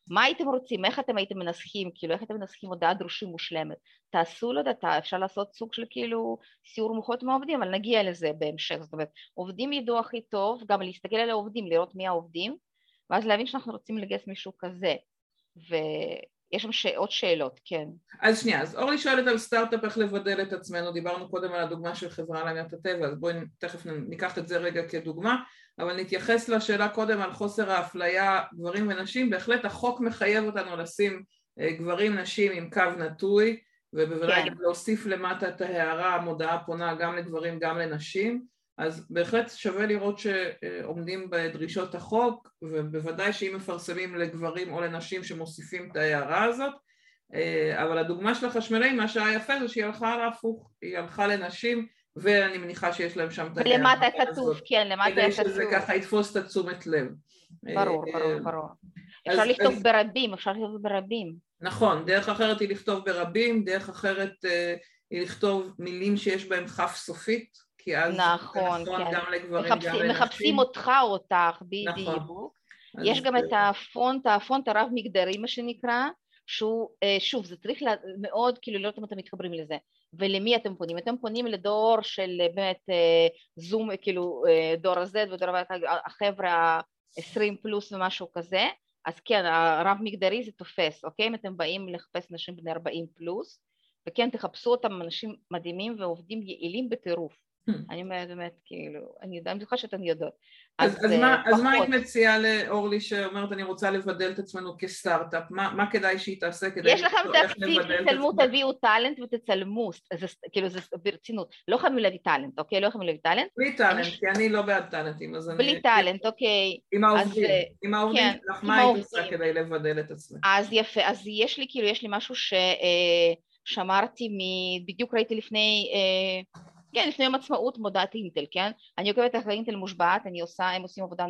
מה הייתם רוצים, איך אתם הייתם מנסחים, כאילו איך אתם מנסחים הודעה דרושים מושלמת, תעשו, לא יודעת, אפשר לעשות סוג של כאילו סיור מוחות מהעובדים, אבל נגיע לזה בהמשך, זאת אומרת, עובדים ידעו הכי טוב, גם להסתכל על העובדים, לראות מי העובדים, ואז להבין שאנחנו רוצים לגייס מישהו כזה, ויש שם ש... עוד שאלות, כן. אז שנייה, אז אורלי שואלת על סטארט-אפ איך לבדל את עצמנו, דיברנו קודם על הדוגמה של חברה להגנת הטבע, אז בואי תכף ניקח את זה רגע כדוגמה, אבל נתייחס לשאלה קודם על חוסר האפליה גברים ונשים, בהחלט החוק מחייב אותנו לשים אה, גברים נשים עם קו נטוי, ובוודאי כן. להוסיף למטה את ההערה, המודעה פונה גם לגברים גם לנשים, אז בהחלט שווה לראות שעומדים בדרישות החוק, ובוודאי שאם מפרסמים לגברים או לנשים שמוסיפים את ההערה הזאת, אה, אבל הדוגמה של החשמלאים, מה שהיה יפה זה שהיא הלכה להפוך, היא הלכה לנשים ואני מניחה שיש להם שם את ההערה למטה כתוב, כן, למטה כתוב. כדי שזה ככה יתפוס את התשומת לב. ברור, אה, ברור, ברור. אפשר לכתוב ברבים, אפשר לכתוב ברבים. נכון, דרך אחרת היא לכתוב ברבים, דרך אחרת אה, היא לכתוב מילים שיש בהן כף סופית. כי אז נכון, נכון כן. גם לגברים, גם לנשים. מחפשים אותך או אותך, בדיוק. נכון. יש גם את הפונט, הפונט הרב מגדרי מה שנקרא, שהוא, אה, שוב, זה צריך מאוד כאילו לראות אם אתם מתחברים לזה. ולמי אתם פונים? אתם פונים לדור של אה, באמת אה, זום, כאילו דור ה-Z ודור החבר'ה ה-20 פלוס ומשהו כזה, אז כן, הרב מגדרי זה תופס, אוקיי? אם אתם באים לחפש נשים בני 40 פלוס, וכן תחפשו אותם אנשים מדהימים ועובדים יעילים בטירוף. Hmm. אני אומרת באמת, כאילו, אני יודעת, אני בטוחה שאתן יודעות. אז, אז, אז, מה, אז מה היית מציעה לאורלי שאומרת אני רוצה לבדל את עצמנו כסטארט-אפ? מה, מה כדאי שהיא תעשה כדי יש לכם תקציב, תצלמו, תביאו טאלנט ותצלמו, זה, כאילו זה ברצינות, לא חייבים להביא טאלנט, אוקיי? לא חייבים להביא טאלנט. בלי טאלנט, כי אני לא בעד טאלנטים, אז אני... בלי טאלנט, אוקיי. עם העובדים, אה, עם העובדים כן, שלך, מה היית עושה כדי לבדל את עצמך? אז יפה, אז יש לי, כאילו, יש לי משהו ששמרתי מ... בדיוק ראיתי לפני... אה, כן, לפני יום עצמאות מודעת אינטל, כן? אני עוקבת אחרי אינטל מושבעת, אני עושה, הם עושים עבודה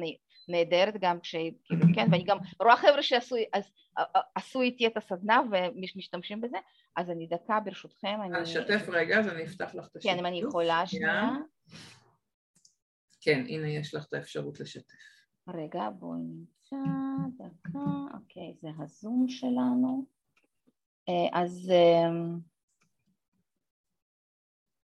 נהדרת גם כש... כאילו, כן? ואני גם רואה חבר'ה שעשו איתי את הסדנה ומשתמשים בזה, אז אני דקה ברשותכם, אני... אשתף רגע, אז אני אפתח לך את השיתוף. כן, אם אני יכולה שנייה. כן, הנה יש לך את האפשרות לשתף. רגע, בואי נמצא, דקה, אוקיי, זה הזום שלנו. אה, אז...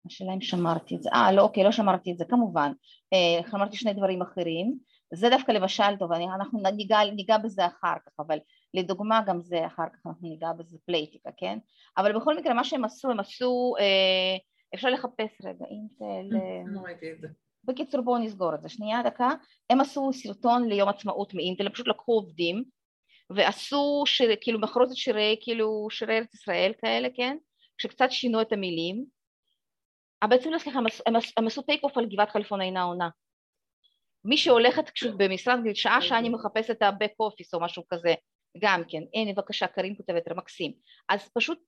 השאלה אם שמרתי את זה, אה לא אוקיי לא שמרתי את זה כמובן, אה, אמרתי שני דברים אחרים, זה דווקא למשל טוב, אני, אנחנו ניגע, ניגע בזה אחר כך, אבל לדוגמה גם זה אחר כך אנחנו ניגע בזה פלייטיקה, כן? אבל בכל מקרה מה שהם עשו, הם עשו, אה, אפשר לחפש רגע, אינטל, אה, לא את זה. בקיצור בואו נסגור את זה, שנייה דקה, הם עשו סרטון ליום עצמאות מאינטל, הם פשוט לקחו עובדים ועשו שיר, כאילו מחרוזת שירי, כאילו שירי ארץ ישראל כאלה, כן? שקצת שינו את המילים בעצם לא סליחה, הם עשו טייק אוף על גבעת חלפון אינה עונה. מי שהולכת במשרד, שעה שעה אני מחפשת את ה-back office או משהו כזה, גם כן, הנה בבקשה קרין כותבת מקסים, אז פשוט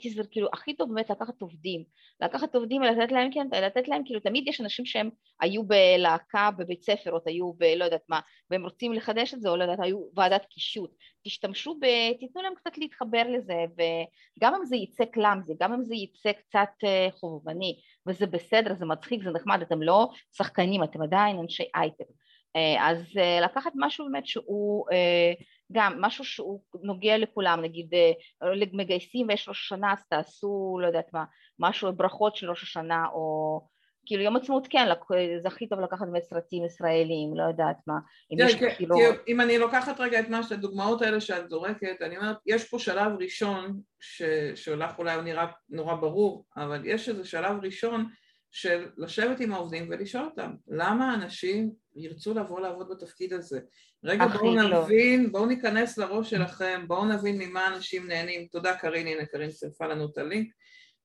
תזר, כאילו הכי טוב באמת לקחת עובדים, לקחת עובדים ולתת להם כן, לתת להם כאילו תמיד יש אנשים שהם היו בלהקה בבית ספר או היו בלא יודעת מה והם רוצים לחדש את זה או לא יודעת היו ועדת קישוט, תשתמשו ב... תיתנו להם קצת להתחבר לזה וגם אם זה יצא קלאמזי, גם אם זה יצא קצת אה, חובבני וזה בסדר, זה מצחיק, זה נחמד, אתם לא שחקנים, אתם עדיין אנשי אייטם אה, אז אה, לקחת משהו באמת שהוא גם משהו שהוא נוגע לכולם, נגיד אה, מגייסים ויש ראש השנה אז תעשו, לא יודעת מה, משהו, ברכות של ראש השנה או כאילו יום עצמאות כן, זה הכי טוב לקחת באמת סרטים ישראלים, לא יודעת מה, אם יש כן, כאילו... אם אני לוקחת רגע את מה הדוגמאות האלה שאת זורקת, אני אומרת, יש פה שלב ראשון שלך אולי נראה נורא ברור, אבל יש איזה שלב ראשון של לשבת עם העובדים ולשאול אותם למה אנשים ירצו לבוא לעבוד בתפקיד הזה. רגע בואו לא. נבין, בואו ניכנס לראש שלכם, בואו נבין ממה אנשים נהנים. תודה קרין, הנה קרין צירפה לנו את הלינק,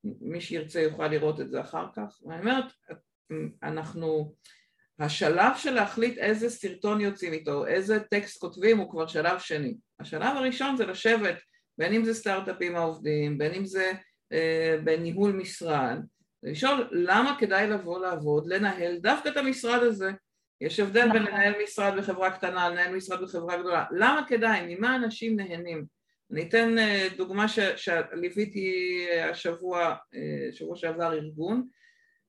מי שירצה יוכל לראות את זה אחר כך. ואני אומרת, אנחנו, השלב של להחליט איזה סרטון יוצאים איתו, איזה טקסט כותבים הוא כבר שלב שני. השלב הראשון זה לשבת, בין אם זה סטארט-אפים העובדים, בין אם זה אה, בניהול משרד, לשאול למה כדאי לבוא לעבוד, לנהל דווקא את המשרד הזה. יש הבדל נכון. בין לנהל משרד בחברה קטנה לנהל משרד בחברה גדולה. למה כדאי? ממה אנשים נהנים? אני אתן אה, דוגמה שליוויתי השבוע, אה, שבוע שעבר ארגון,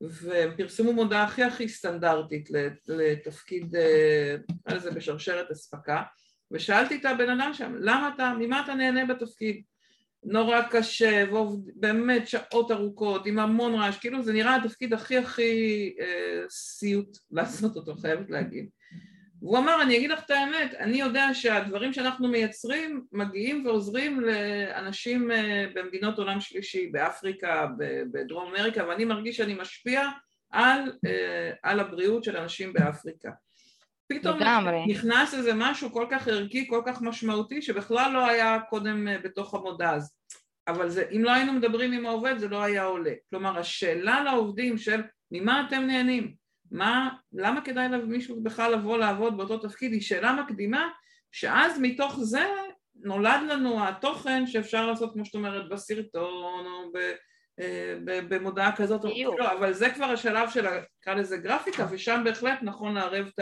והם פרסמו מודעה הכי הכי סטנדרטית לתפקיד, אה, נקרא לזה בשרשרת אספקה, ושאלתי את הבן אדם שם, למה אתה, ממה אתה נהנה בתפקיד? נורא קשה, ובאמת שעות ארוכות, עם המון רעש, כאילו זה נראה התפקיד הכי הכי אה, סיוט לעשות אותו, חייבת להגיד. והוא אמר, אני אגיד לך את האמת, אני יודע שהדברים שאנחנו מייצרים מגיעים ועוזרים לאנשים אה, במדינות עולם שלישי, באפריקה, בדרום אמריקה, ואני מרגיש שאני משפיע על, אה, על הבריאות של אנשים באפריקה. פתאום לגמרי. נכנס איזה משהו כל כך ערכי, כל כך משמעותי, שבכלל לא היה קודם אה, בתוך המודע הזה. אבל זה, אם לא היינו מדברים עם העובד זה לא היה עולה. כלומר, השאלה לעובדים של ממה אתם נהנים? מה, למה כדאי למישהו בכלל לבוא לעבוד באותו תפקיד? היא שאלה מקדימה, שאז מתוך זה נולד לנו התוכן שאפשר לעשות, כמו שאת אומרת, בסרטון או ב... אה, במודעה כזאת, לא, אבל זה כבר השלב של, נקרא לזה גרפיקה, ושם בהחלט נכון לערב את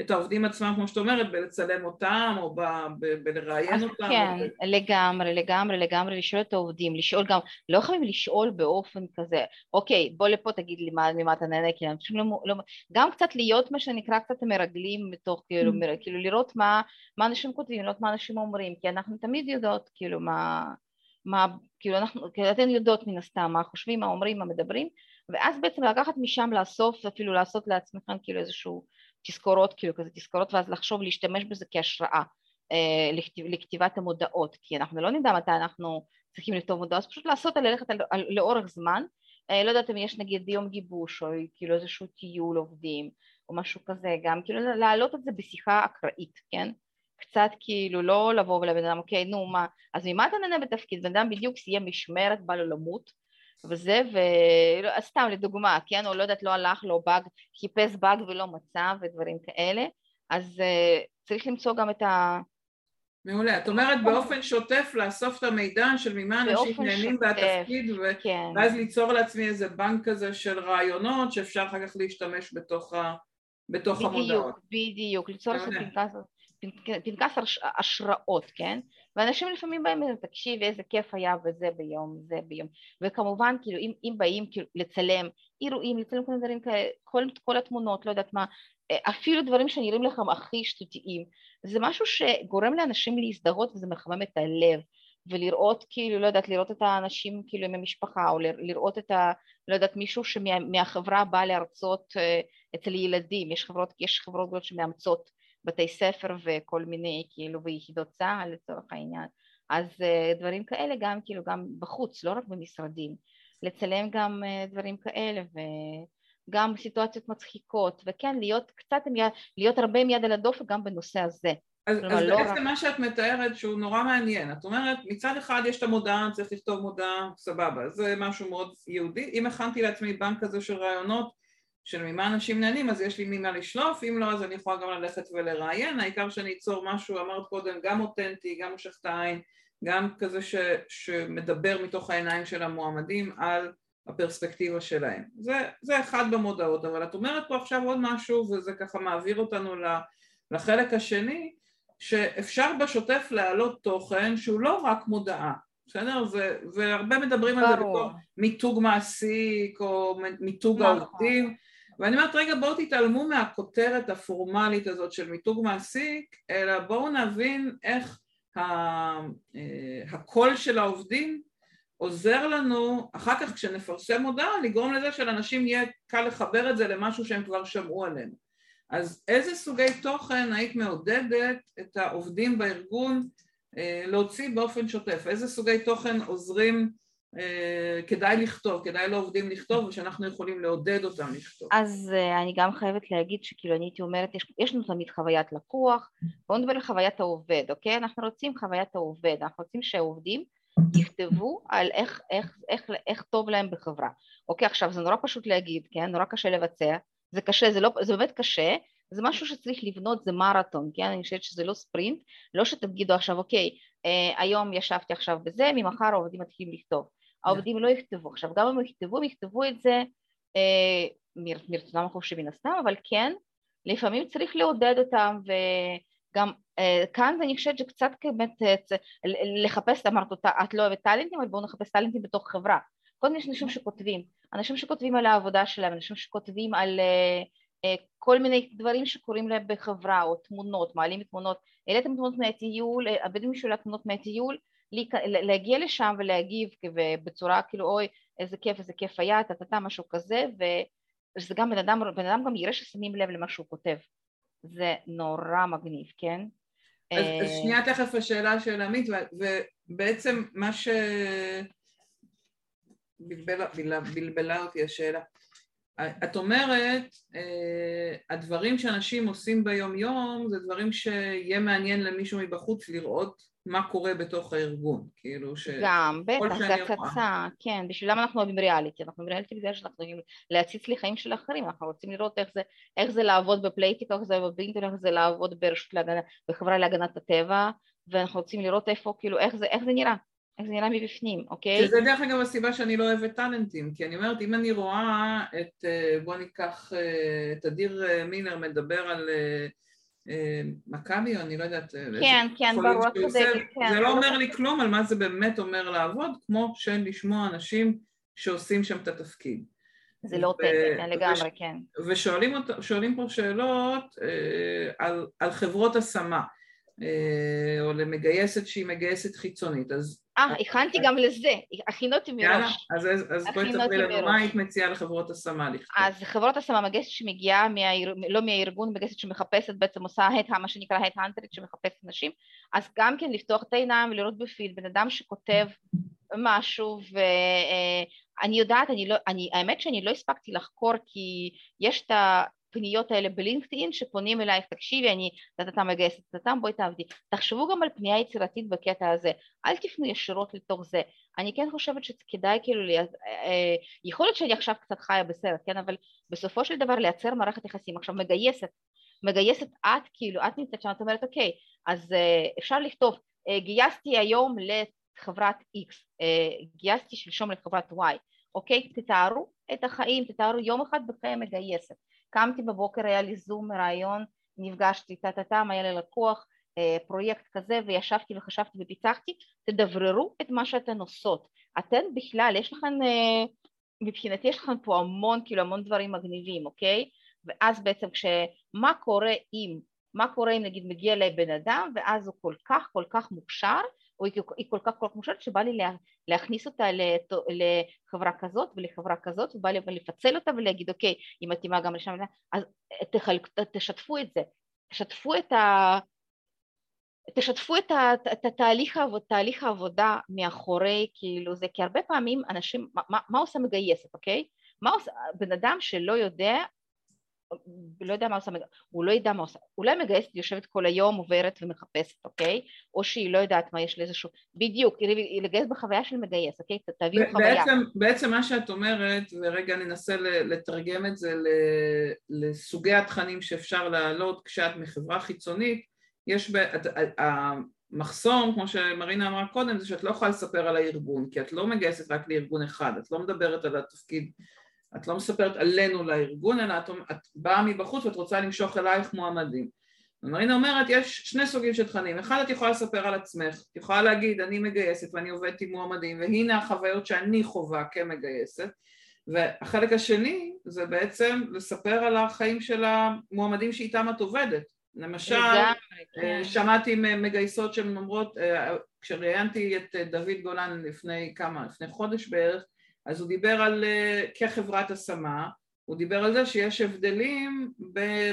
את העובדים עצמם, כמו שאת אומרת, בלצלם אותם או בלראיין אותם. כן, או... לגמרי, לגמרי, לגמרי, לשאול את העובדים, לשאול גם, לא חייבים לשאול באופן כזה, אוקיי, בוא לפה תגיד לי מה, ממה אתה נהנה, כי אנשים לא, לא, גם קצת להיות מה שנקרא קצת מרגלים מתוך, כאילו, mm. כאילו לראות מה, מה אנשים כותבים, לראות מה אנשים אומרים, כי אנחנו תמיד יודעות, כאילו, מה, מה, כאילו אנחנו, כאילו אתן יודעות מן הסתם מה חושבים, מה אומרים, מה מדברים, ואז בעצם לקחת משם לאסוף, אפילו לעשות לעצמכם כאילו איזשהו תזכורות, כאילו כזה תזכורות, ואז לחשוב להשתמש בזה כהשראה אה, לכתיב, לכתיבת המודעות, כי אנחנו לא נדע מתי אנחנו צריכים לכתוב מודעות, אז פשוט לעשות, ללכת על, על, לאורך זמן, אה, לא יודעת אם יש נגיד יום גיבוש או כאילו איזשהו טיול עובדים או משהו כזה, גם כאילו להעלות את זה בשיחה אקראית, כן? קצת כאילו לא לבוא ולבן אדם, אוקיי, נו מה, אז ממה אתה נהנה בתפקיד? בן אדם בדיוק סיים משמרת, בא לו למות, וזה, וסתם לדוגמה, כן, או לא יודעת, לא הלך לו באג, חיפש באג ולא מצא ודברים כאלה, אז uh, צריך למצוא גם את ה... מעולה. את אומרת באופן שוטף לאסוף את המידע של ממה אנשים נהנים בתפקיד, ו... כן. ואז ליצור לעצמי איזה בנק כזה של רעיונות שאפשר אחר כך להשתמש בתוך, ה... בתוך בדיוק, המודעות. בדיוק, בדיוק. ליצור איזה פנקס פנקס השראות, כן? ואנשים לפעמים באים תקשיב, איזה כיף היה וזה ביום, זה ביום. וכמובן, כאילו, אם, אם באים כאילו, לצלם אירועים, לצלם כל מיני דברים כאלה, כל, כל התמונות, לא יודעת מה, אפילו דברים שנראים לכם הכי שטותיים, זה משהו שגורם לאנשים להזדהות וזה מחמם את הלב. ולראות כאילו, לא יודעת, לראות את האנשים כאילו עם המשפחה, או לראות את ה... לא יודעת, מישהו שמהחברה בא להרצות אה, אצל ילדים, יש חברות, יש חברות גדולות שמאמצות בתי ספר וכל מיני כאילו ויחידות צה"ל לצורך העניין. אז אה, דברים כאלה גם כאילו גם בחוץ לא רק במשרדים. לצלם גם אה, דברים כאלה וגם סיטואציות מצחיקות. וכן להיות קצת להיות הרבה עם יד על הדופק גם בנושא הזה. אז, אז לא בעצם רק... מה שאת מתארת שהוא נורא מעניין, את אומרת מצד אחד יש את המודעה, צריך לכתוב מודעה, סבבה, זה משהו מאוד יהודי, אם הכנתי לעצמי בנק כזה של רעיונות של ממה אנשים נהנים, אז יש לי ממה לשלוף, אם לא אז אני יכולה גם ללכת ולראיין, העיקר שאני אצור משהו, אמרת קודם, גם אותנטי, גם מושך את העין, גם כזה ש, שמדבר מתוך העיניים של המועמדים על הפרספקטיבה שלהם. זה, זה אחד במודעות, אבל את אומרת פה עכשיו עוד משהו, וזה ככה מעביר אותנו לחלק השני, שאפשר בשוטף להעלות תוכן שהוא לא רק מודעה, בסדר? זה, והרבה מדברים ברור. על זה בתור מיתוג מעסיק או מיתוג נכון. העובדים, ואני אומרת רגע בואו תתעלמו מהכותרת הפורמלית הזאת של מיתוג מעסיק אלא בואו נבין איך אה, הקול של העובדים עוזר לנו אחר כך כשנפרסם הודעה לגרום לזה שלאנשים יהיה קל לחבר את זה למשהו שהם כבר שמעו עלינו אז איזה סוגי תוכן היית מעודדת את העובדים בארגון אה, להוציא באופן שוטף? איזה סוגי תוכן עוזרים כדאי לכתוב, כדאי לעובדים לכתוב ושאנחנו יכולים לעודד אותם לכתוב. אז אה, אני גם חייבת להגיד שכאילו אני הייתי אומרת, יש, לנו תמיד חוויית לקוח, בואו נדבר על חוויית העובד, אוקיי? אנחנו רוצים חוויית העובד, אנחנו רוצים שהעובדים יכתבו על איך, איך, איך, איך טוב להם בחברה. אוקיי, עכשיו זה נורא פשוט להגיד, כן? נורא קשה לבצע, זה קשה, זה, לא, זה באמת קשה, זה משהו שצריך לבנות, זה מרתון, כן? אני חושבת שזה לא ספרינט, לא שתגידו עכשיו, אוקיי, אה, היום ישבתי עכשיו בזה, ממחר העובדים מתחילים לכתוב. העובדים לא יכתבו. עכשיו, גם אם יכתבו, הם יכתבו את זה אה, מרצונם החופשי מן הסתם, אבל כן, לפעמים צריך לעודד אותם, וגם אה, כאן אני חושבת שקצת באמת אה, לחפש, אמרת, את לא אוהבת טאלנטים, אבל בואו נחפש טאלנטים בתוך חברה. קודם יש אנשים שכותבים, אנשים שכותבים על העבודה שלהם, אנשים שכותבים על אה, אה, כל מיני דברים שקורים להם בחברה, או תמונות, מעלים תמונות, העליתם תמונות מהטיול, הבדואים שלה תמונות מהטיול, להגיע לשם ולהגיב בצורה כאילו אוי איזה כיף איזה כיף היה, טה משהו כזה, ושזה גם בן אדם, בן אדם גם יראה ששמים לב למה שהוא כותב, זה נורא מגניב, כן? אז, אז אה, שנייה תכף השאלה של עמית, ובעצם מה ש... בלבלה, בלבלה אותי השאלה. את אומרת, אה, הדברים שאנשים עושים ביום יום זה דברים שיהיה מעניין למישהו מבחוץ לראות מה קורה בתוך הארגון, כאילו ש... גם, בטח, זה הצצה, כן, בשבילם אנחנו אוהבים ריאליטי, אנחנו אוהבים ריאליטי בגלל שאנחנו יכולים להציץ לחיים של אחרים, אנחנו רוצים לראות איך זה, איך זה לעבוד בפלייטיקה, איך זה בבינטון, איך זה לעבוד ברשות להגנה, בחברה להגנת הטבע, ואנחנו רוצים לראות איפה, כאילו, איך זה, איך זה נראה, איך זה נראה מבפנים, אוקיי? שזה דרך אגב הסיבה שאני לא אוהבת טאלנטים, כי אני אומרת, אם אני רואה את, אה, בוא ניקח אה, את אדיר אה, מילר מדבר על מכבי, או אני לא יודעת, כן, כן, ברור, צודקת, כן. זה לא אומר לי כלום על מה זה באמת אומר לעבוד, כמו של לשמוע אנשים שעושים שם את התפקיד. זה לא אותנטי, כן, לגמרי, כן. ושואלים פה שאלות על חברות השמה. או למגייסת שהיא מגייסת חיצונית, אז אה, הכנתי גם לזה, הכינותי מראש. יאללה, אז בואי תספרי לנו מה היית מציעה לחברות השמה לכתוב. אז חברות השמה מגייסת שמגיעה, לא מהארגון, מגייסת שמחפשת, בעצם עושה מה שנקרא הט האנטרית שמחפשת נשים, אז גם כן לפתוח את העיניים ולראות בפיל, בן אדם שכותב משהו, ואני יודעת, אני לא, אני, האמת שאני לא הספקתי לחקור כי יש את ה... הפניות האלה בלינקדאין שפונים אלייך, תקשיבי, אני טטטה מגייסת טטטם, בואי תעבדי. תחשבו גם על פנייה יצירתית בקטע הזה, אל תפנו ישירות לתוך זה. אני כן חושבת שכדאי כאילו, לי, אה, יכול להיות שאני עכשיו קצת חיה בסרט, כן, אבל בסופו של דבר לייצר מערכת יחסים. עכשיו מגייסת, מגייסת את, כאילו, את נמצאת שם, את אומרת, אוקיי, אז אה, אפשר לכתוב, אה, גייסתי היום לחברת X, גייסתי שלשום לחברת Y, אוקיי? תתארו את החיים, תתארו יום אחד בחיי מגייסת. קמתי בבוקר, היה לי זום מראיון, נפגשתי טה-טה-טם, היה לי לקוח, אה, פרויקט כזה, וישבתי וחשבתי ופיצחתי, תדבררו את מה שאתן עושות. אתן בכלל, יש לכן, אה, מבחינתי יש לכם פה המון, כאילו המון דברים מגניבים, אוקיי? ואז בעצם כשמה קורה אם, מה קורה אם נגיד מגיע לבן אדם ואז הוא כל כך כל כך מוכשר או היא כל כך כל כך מושלת שבא לי להכניס אותה לחברה כזאת ולחברה כזאת ובא לי לפצל אותה ולהגיד אוקיי היא מתאימה גם לשם אז תחלק, תשתפו את זה תשתפו את ה... תשתפו את, ה, את התהליך, תהליך העבודה מאחורי כאילו זה כי הרבה פעמים אנשים מה, מה עושה מגייסת אוקיי? מה עושה בן אדם שלא יודע לא יודע מה עושה, הוא לא ידע מה עושה, אולי מגייסת יושבת כל היום עוברת ומחפשת, אוקיי? או שהיא לא יודעת מה יש לאיזשהו, בדיוק, לגייס בחוויה של מגייס, אוקיי? תביאו חוויה. בעצם, בעצם מה שאת אומרת, ורגע ננסה לתרגם את זה לסוגי התכנים שאפשר להעלות כשאת מחברה חיצונית, יש, ב, המחסום, כמו שמרינה אמרה קודם, זה שאת לא יכולה לספר על הארגון, כי את לא מגייסת רק לארגון אחד, את לא מדברת על התפקיד את לא מספרת עלינו לארגון, אלא את, את באה מבחוץ ואת רוצה למשוך אלייך מועמדים. ומרינה אומרת, יש שני סוגים של תכנים, אחד את יכולה לספר על עצמך, את יכולה להגיד אני מגייסת ואני עובדת עם מועמדים והנה החוויות שאני חווה כמגייסת והחלק השני זה בעצם לספר על החיים של המועמדים שאיתם את עובדת למשל, כן. שמעתי מגייסות שהן אומרות, אה, כשראיינתי את דוד גולן לפני כמה, לפני חודש בערך, אז הוא דיבר על, אה, כחברת השמה, הוא דיבר על זה שיש הבדלים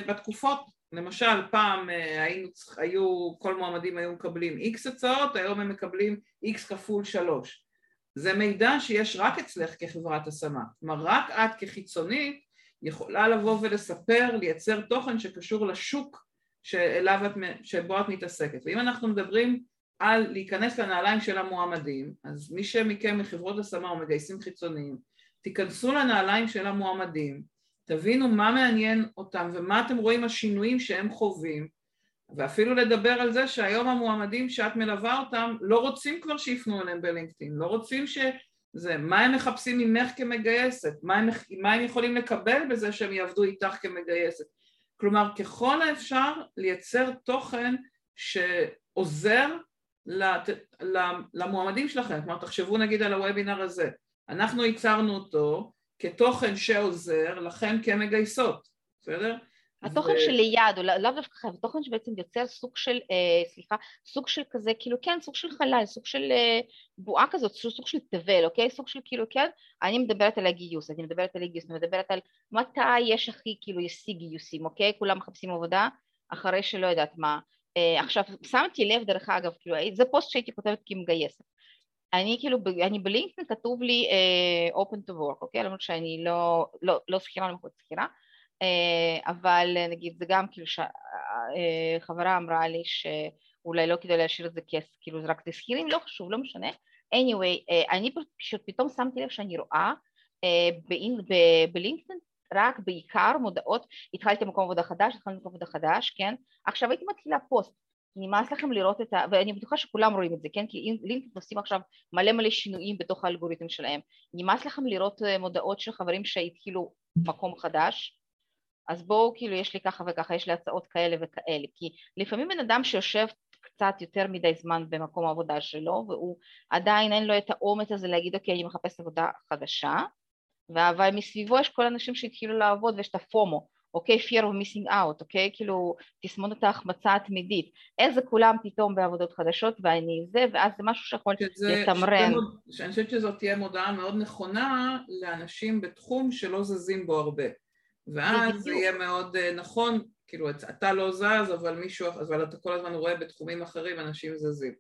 בתקופות, למשל פעם אה, היינו, היו, כל מועמדים היו מקבלים איקס הצעות, היום הם מקבלים איקס כפול שלוש. זה מידע שיש רק אצלך כחברת השמה, כלומר רק את כחיצונית יכולה לבוא ולספר, לייצר תוכן שקשור לשוק שאליו את, שבו את מתעסקת. ואם אנחנו מדברים על להיכנס לנעליים של המועמדים, אז מי שמכם מחברות השמה או מגייסים חיצוניים, תיכנסו לנעליים של המועמדים תבינו מה מעניין אותם ומה אתם רואים השינויים שהם חווים ואפילו לדבר על זה שהיום המועמדים שאת מלווה אותם לא רוצים כבר שיפנו אליהם בלינקדאין, לא רוצים שזה, מה הם מחפשים ממך כמגייסת, מה הם, מה הם יכולים לקבל בזה שהם יעבדו איתך כמגייסת. כלומר, ככל האפשר לייצר תוכן שעוזר למועמדים שלכם, כלומר תחשבו נגיד על הוובינר הזה, אנחנו ייצרנו אותו כתוכן שעוזר לכם כמגייסות, בסדר? התוכן ו... שליד, או לאו דווקא חייב, תוכן שבעצם יוצר סוג של, אה, סליחה, סוג של כזה, כאילו כן, סוג של חלל, סוג של אה, בועה כזאת, סוג של תבל, אוקיי? סוג של כאילו כן, אני מדברת על הגיוס, אני מדברת על הגיוס, אני מדברת על מתי יש הכי כאילו יש שיא גיוסים, אוקיי? כולם מחפשים עבודה אחרי שלא יודעת מה. אה, עכשיו, שמתי לב דרך אגב, כאילו, זה פוסט שהייתי כותבת כמגייסת. אני כאילו, אני בלינקדאין כתוב לי uh, open to work, אוקיי? למרות שאני לא, לא, לא שכירה, לא שכירה, uh, אבל נגיד זה גם כאילו שחברה uh, אמרה לי שאולי לא כדאי להשאיר את זה כסף, כאילו זה רק לשכירים, לא חשוב, לא משנה. anyway, uh, אני פשוט פתאום שמתי לב שאני רואה uh, בלינקדאין רק בעיקר מודעות, התחלתי במקום עבודה חדש, התחלתי במקום עבודה חדש, כן? עכשיו הייתי מתחילה פוסט, נמאס לכם לראות את ה... ואני בטוחה שכולם רואים את זה, כן? כי לינקדאין עושים עכשיו מלא מלא שינויים בתוך האלגוריתם שלהם. נמאס לכם לראות אה, מודעות של חברים שהתחילו מקום חדש, אז בואו, כאילו, יש לי ככה וככה, יש לי הצעות כאלה וכאלה. כי לפעמים בן אדם שיושב קצת יותר מדי זמן במקום העבודה שלו, והוא עדיין אין לו את האומץ הזה להגיד, אוקיי, אני מחפש עבודה חדשה, אבל מסביבו יש כל האנשים שהתחילו לעבוד ויש את הפומו, אוקיי? fear of missing out, אוקיי? כאילו תסמונת ההחמצה התמידית. איזה כולם פתאום בעבודות חדשות ואני זה, ואז זה משהו שיכול לתמרן. אני חושבת שזאת תהיה מודעה מאוד נכונה לאנשים בתחום שלא זזים בו הרבה. ואז זה יהיה מאוד אה, נכון, כאילו אתה לא זז, אבל מישהו, אבל אתה כל הזמן רואה בתחומים אחרים אנשים זזים.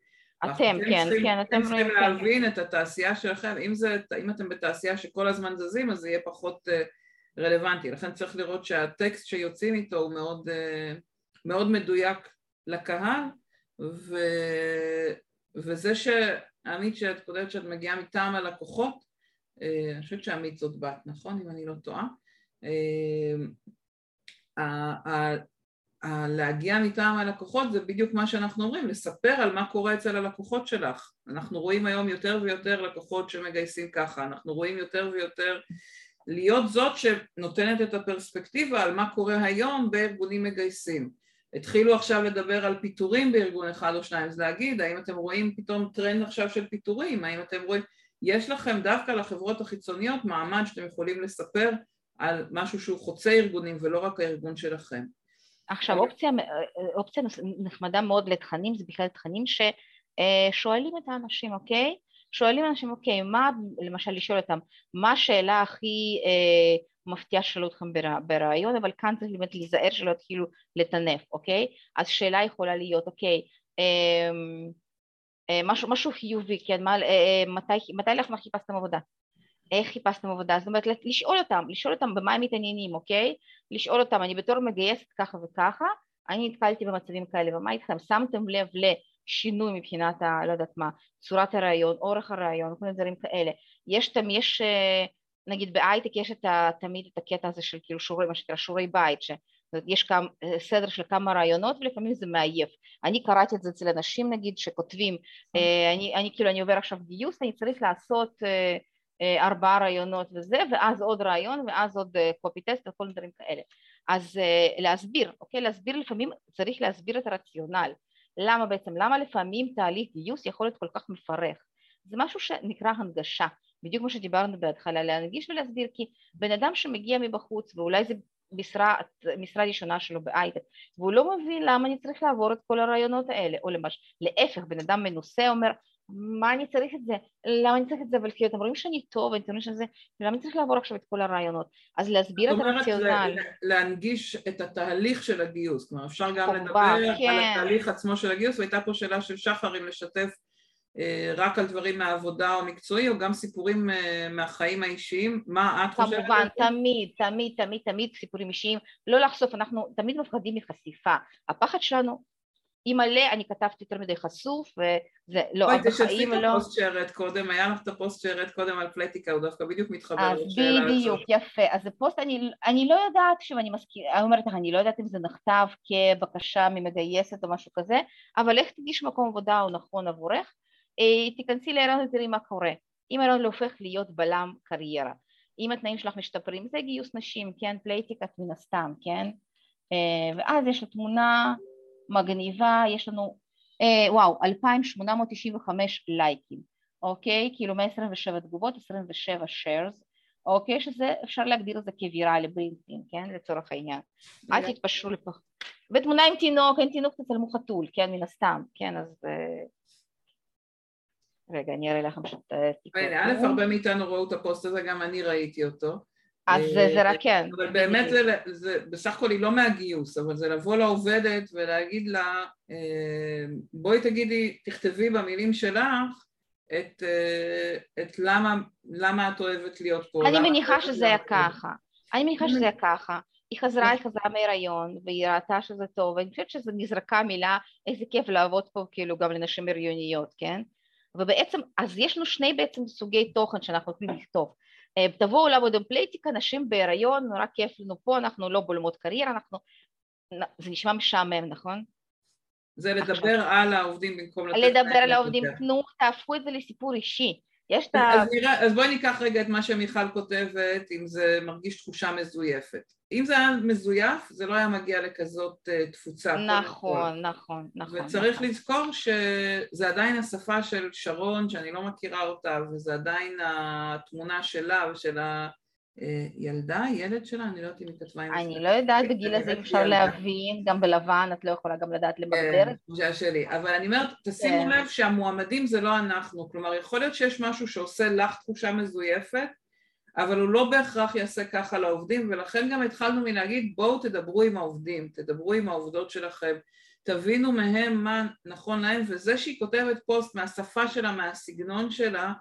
אתם, כן, כן, אתם צריכים להבין את התעשייה שלכם, אם, זה, אם אתם בתעשייה שכל הזמן זזים אז זה יהיה פחות uh, רלוונטי, לכן צריך לראות שהטקסט שיוצאים איתו הוא מאוד, uh, מאוד מדויק לקהל ו, וזה שעמית שאת כותבת שאת מגיעה מטעם הלקוחות, uh, אני חושבת שעמית זאת בת, נכון? אם אני לא טועה להגיע מטעם הלקוחות זה בדיוק מה שאנחנו אומרים, לספר על מה קורה אצל הלקוחות שלך. אנחנו רואים היום יותר ויותר לקוחות שמגייסים ככה, אנחנו רואים יותר ויותר להיות זאת שנותנת את הפרספקטיבה על מה קורה היום בארגונים מגייסים. התחילו עכשיו לדבר על פיטורים בארגון אחד או שניים, אז להגיד האם אתם רואים פתאום טרנד עכשיו של פיטורים, האם אתם רואים, יש לכם דווקא לחברות החיצוניות מעמד שאתם יכולים לספר על משהו שהוא חוצה ארגונים ולא רק הארגון שלכם. עכשיו אופציה, אופציה נחמדה מאוד לתכנים זה בכלל תכנים ששואלים את האנשים, אוקיי? שואלים אנשים, אוקיי, מה, למשל לשאול אותם, מה השאלה הכי אה, מפתיעה ששאלו אתכם ברעיון, אבל כאן צריך באמת להיזהר שלא יתחילו לטנף, אוקיי? אז שאלה יכולה להיות, אוקיי, אה, אה, משהו, משהו חיובי, כן, מה, אה, אה מתי, מתי לך חיפשתם עבודה? איך חיפשתם עבודה, זאת אומרת לשאול אותם, לשאול אותם במה הם מתעניינים, אוקיי? לשאול אותם, אני בתור מגייסת ככה וככה, אני נתקלתי במצבים כאלה, ומה איתכם? שמתם לב לשינוי מבחינת ה... לא יודעת מה, צורת הרעיון, אורך הרעיון, כל מיני דברים כאלה. יש, יש אה, נגיד בהייטק יש את ה, תמיד את הקטע הזה של כאילו שיעורי, מה שנקרא שיעורי בית, ש... יש כמה, אה, סדר של כמה רעיונות ולפעמים זה מעייף. אני קראתי את זה אצל אנשים נגיד שכותבים, אה, אני, אני כאילו אני עובר עכשיו גיוס, אני צריך לעשות ארבעה רעיונות וזה, ואז עוד רעיון, ואז עוד קופי אה, טסט וכל דברים כאלה. אז אה, להסביר, אוקיי? להסביר לפעמים, צריך להסביר את הרציונל. למה בעצם, למה לפעמים תהליך גיוס יכול להיות כל כך מפרך? זה משהו שנקרא הנגשה, בדיוק כמו שדיברנו בהתחלה, להנגיש ולהסביר, כי בן אדם שמגיע מבחוץ, ואולי זה משרה, משרה ראשונה שלו בהייטק, והוא לא מבין למה אני צריך לעבור את כל הרעיונות האלה, או למשל, להפך, בן אדם מנוסה אומר, מה אני צריך את זה? למה אני צריך את זה? אבל כאילו אתם רואים שאני טוב, אני טוענת שזה, למה אני צריך לעבור עכשיו את כל הרעיונות? אז להסביר את הרציונל. זאת אומרת, להנגיש את התהליך של הגיוס, כלומר אפשר גם לדבר כן. על התהליך עצמו של הגיוס, והייתה פה שאלה של שחר אם לשתף אה, רק על דברים מהעבודה או מקצועי, או גם סיפורים אה, מהחיים האישיים, מה את חושבת? כמובן, תמיד, תמיד, תמיד, תמיד סיפורים אישיים, לא לחשוף, אנחנו תמיד מפחדים מחשיפה. הפחד שלנו מלא, אני כתבתי יותר מדי חשוף, וזה לא, בחיים לא... בואי תשתפי את הפוסט שהראית קודם, היה לך את הפוסט שהראית קודם על פלטיקה, הוא דווקא בדיוק מתחבר לשאלה הזאת. בדיוק, יפה. אז הפוסט, אני, אני לא יודעת, שוב, אני אומרת לך, אני לא יודעת אם זה נכתב כבקשה ממגייסת או משהו כזה, אבל איך תדעי שמקום עבודה הוא נכון עבורך, אה, תיכנסי להיריון ותראי מה קורה. אם ההיריון לא הופך להיות בלם קריירה, אם התנאים שלך משתפרים, זה גיוס נשים, כן, פלייטיקה מן הסתם, כן, אה, ואז יש לו תמונה מגניבה, יש לנו, אה, וואו, 2,895 לייקים, אוקיי? כאילו 127 תגובות, 27 shares, אוקיי? שזה, אפשר להגדיר את זה כוויראלי באינטין, כן? לצורך העניין. אל תתפשרו לפה. ותמונה עם תינוק, אין תינוק תצלמו חתול, כן? מן הסתם, כן? אז... אה, רגע, אני אראה לכם פשוט... הנה, א', הרבה מאיתנו ראו את הפוסט הזה, גם אני ראיתי אותו. אז זה זה רק כן. אבל באמת זה, זה, בסך הכל היא לא מהגיוס, אבל זה לבוא לעובדת ולהגיד לה, אה, בואי תגידי, תכתבי במילים שלך את, אה, את למה, למה את אוהבת להיות פה. אני מניחה שזה היה ככה. אני מניחה שזה היה ככה. היא חזרה, היא חזרה מהיריון, והיא ראתה שזה טוב, ואני חושבת שזו נזרקה מילה, איזה כיף לעבוד פה כאילו גם לנשים הריוניות, כן? ובעצם, אז יש לנו שני בעצם סוגי תוכן שאנחנו יכולים לכתוב. אה, תבואו לעבוד עם פלייטיקה, נשים בהיריון, נורא כיף לנו פה, אנחנו לא בולמות קריירה, אנחנו... זה נשמע משעמם, נכון? זה לדבר עכשיו. על העובדים במקום לתת... לדבר על העובדים, תנו, תהפכו את זה לסיפור אישי. יש את ה... אז, נראה, אז בואי ניקח רגע את מה שמיכל כותבת, אם זה מרגיש תחושה מזויפת. אם זה היה מזויף, זה לא היה מגיע לכזאת uh, תפוצה. נכון, נכון, נכון. וצריך נכון. לזכור שזה עדיין השפה של שרון, שאני לא מכירה אותה, וזה עדיין התמונה שלה ושל הילדה, ילד שלה, אני לא יודעת אם היא כתבה עם זה. אני לא יודעת בגיל הזה אפשר להבין, גם בלבן את לא יכולה גם לדעת למגדר. כן, תחושה שלי. אבל אני אומרת, תשימו כן. לב שהמועמדים זה לא אנחנו. כלומר, יכול להיות שיש משהו שעושה לך תחושה מזויפת, אבל הוא לא בהכרח יעשה ככה לעובדים, ולכן גם התחלנו מלהגיד בואו תדברו עם העובדים, תדברו עם העובדות שלכם, תבינו מהם מה נכון להם, וזה שהיא כותבת פוסט מהשפה שלה, מהסגנון שלה,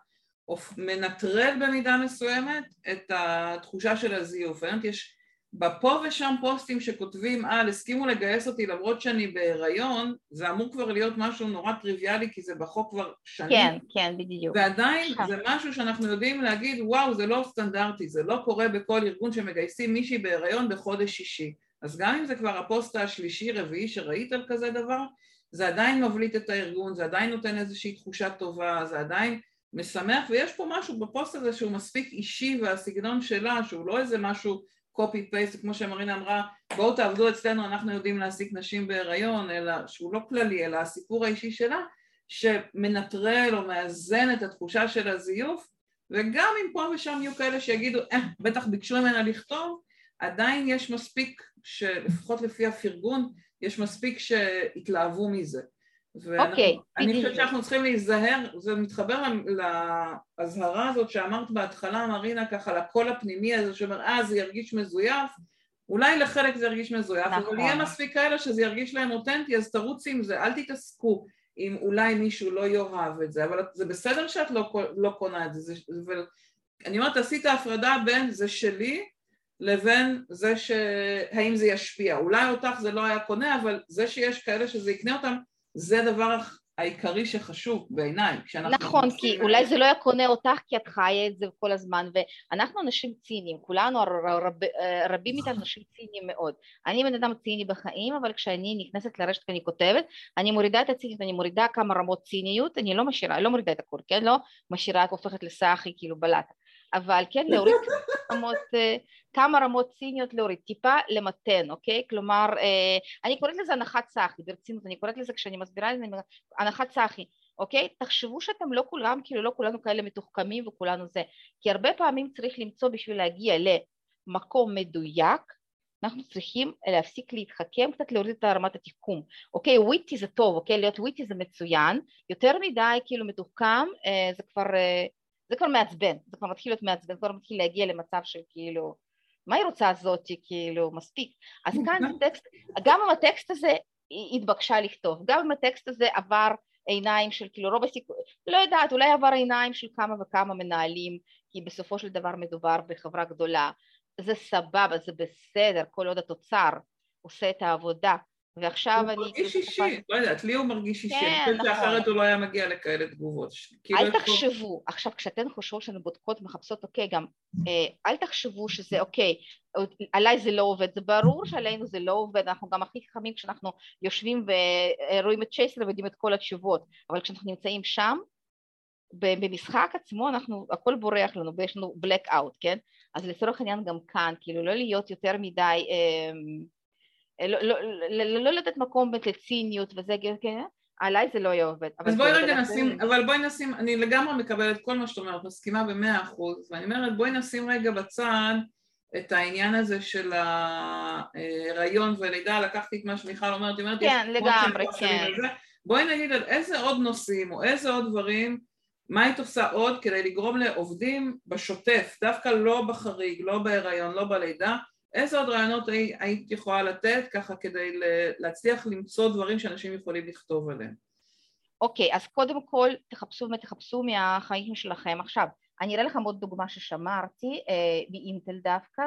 מנטרל במידה מסוימת את התחושה של הזיוף. יש בפה ושם פוסטים שכותבים על הסכימו לגייס אותי למרות שאני בהיריון, זה אמור כבר להיות משהו נורא טריוויאלי כי זה בחוק כבר שנים. כן, כן, בדיוק. ועדיין שם. זה משהו שאנחנו יודעים להגיד וואו זה לא סטנדרטי, זה לא קורה בכל ארגון שמגייסים מישהי בהיריון בחודש שישי. אז גם אם זה כבר הפוסט השלישי רביעי שראית על כזה דבר, זה עדיין מבליט את הארגון, זה עדיין נותן איזושהי תחושה טובה, זה עדיין משמח ויש פה משהו בפוסט הזה שהוא מספיק אישי והסגנון שלה שהוא לא איזה משהו קופי פייסט, כמו שמרינה אמרה, בואו תעבדו אצלנו, אנחנו יודעים להעסיק נשים בהיריון, אלא שהוא לא כללי, אלא הסיפור האישי שלה, שמנטרל או מאזן את התחושה של הזיוף, וגם אם פה ושם יהיו כאלה שיגידו, אה, בטח ביקשו ממנה לכתוב, עדיין יש מספיק, שלפחות לפי הפרגון, יש מספיק שהתלהבו מזה. אוקיי. אני חושבת שאנחנו צריכים להיזהר, זה מתחבר לאזהרה הזאת שאמרת בהתחלה, מרינה, ככה לקול הפנימי הזה שאומר, אה, זה ירגיש מזויף, אולי לחלק זה ירגיש מזויף, נכון. אבל יהיה מספיק כאלה שזה ירגיש להם אותנטי, אז תרוצי עם זה, אל תתעסקו אם אולי מישהו לא יאהב את זה, אבל זה בסדר שאת לא, לא קונה את זה, זה ואני אומרת, עשית הפרדה בין זה שלי לבין זה שהאם זה ישפיע. אולי אותך זה לא היה קונה, אבל זה שיש כאלה שזה יקנה אותם, זה הדבר העיקרי שחשוב בעיניי. נכון, כי אולי זה לא היה קונה אותך כי את חיה את זה כל הזמן, ואנחנו אנשים ציניים, כולנו, רב, רבים מאיתנו אנשים ציניים מאוד. אני בן אדם ציני בחיים, אבל כשאני נכנסת לרשת ואני כותבת, אני מורידה את הציניות, אני מורידה כמה רמות ציניות, אני לא משאירה, לא מורידה את הכול, כן? לא משאירה, הופכת לסאחי, כאילו בלטה. אבל כן להוריד רמות, אה, כמה רמות ציניות להוריד, טיפה למתן, אוקיי? כלומר, אה, אני קוראת לזה הנחת צחי, ברצינות, אני קוראת לזה כשאני מסבירה את זה, הנחת צחי, אוקיי? תחשבו שאתם לא כולם, כאילו לא כולנו כאלה מתוחכמים וכולנו זה, כי הרבה פעמים צריך למצוא בשביל להגיע למקום מדויק, אנחנו צריכים להפסיק להתחכם, קצת להוריד את רמת התחכום, אוקיי? וויטי זה טוב, אוקיי? להיות וויטי זה מצוין, יותר מדי כאילו מתוחכם, אה, זה כבר זה כבר מעצבן, זה כבר מתחיל להיות מעצבן, כבר מתחיל להגיע למצב של כאילו, מה היא רוצה זאתי, כאילו, מספיק. אז כאן זה טקסט, גם אם הטקסט הזה היא התבקשה לכתוב, גם אם הטקסט הזה עבר עיניים של כאילו רוב הסיכוי, לא יודעת, אולי עבר עיניים של כמה וכמה מנהלים, כי בסופו של דבר מדובר בחברה גדולה, זה סבבה, זה בסדר, כל עוד התוצר עושה את העבודה, ועכשיו אני... הוא מרגיש אישי, לא יודעת, לי הוא מרגיש אישי, אני חושבת נכון. שאחרת הוא לא היה מגיע לכאלה תגובות. כאילו אל תחשבו, עכשיו כשאתן חושבות שאתן בודקות מחפשות, אוקיי, גם אה, אל תחשבו שזה אוקיי, עליי זה לא עובד, זה ברור שעלינו זה לא עובד, אנחנו גם הכי חכמים כשאנחנו יושבים ורואים את צ'ייסר ויודעים את כל התשובות, אבל כשאנחנו נמצאים שם, במשחק עצמו אנחנו, הכל בורח לנו ויש לנו black out, כן? אז לצורך העניין גם כאן, כאילו לא להיות יותר מדי אה, לא, לא, לא, לא לתת מקום לציניות וזה, כן? עליי זה לא יהיה עובד. אז בואי רגע נשים, אבל בואי נשים, אני לגמרי מקבלת כל מה שאת אומרת, מסכימה במאה אחוז, ואני אומרת בואי נשים רגע בצד את העניין הזה של ההיריון ולידה, לקחתי את מה שמיכל אומרת, היא אומרת, כן, לגמרי, כן. בואי נגיד על איזה עוד נושאים או איזה עוד דברים, מה היית עושה עוד כדי לגרום לעובדים בשוטף, דווקא לא בחריג, לא בהיריון, לא בלידה, איזה עוד רעיונות היית יכולה לתת ככה כדי להצליח למצוא דברים שאנשים יכולים לכתוב עליהם? אוקיי, okay, אז קודם כל תחפשו ותחפשו מהחיים שלכם. עכשיו, אני אראה לכם עוד דוגמה ששמרתי, אה, מאינטל דווקא,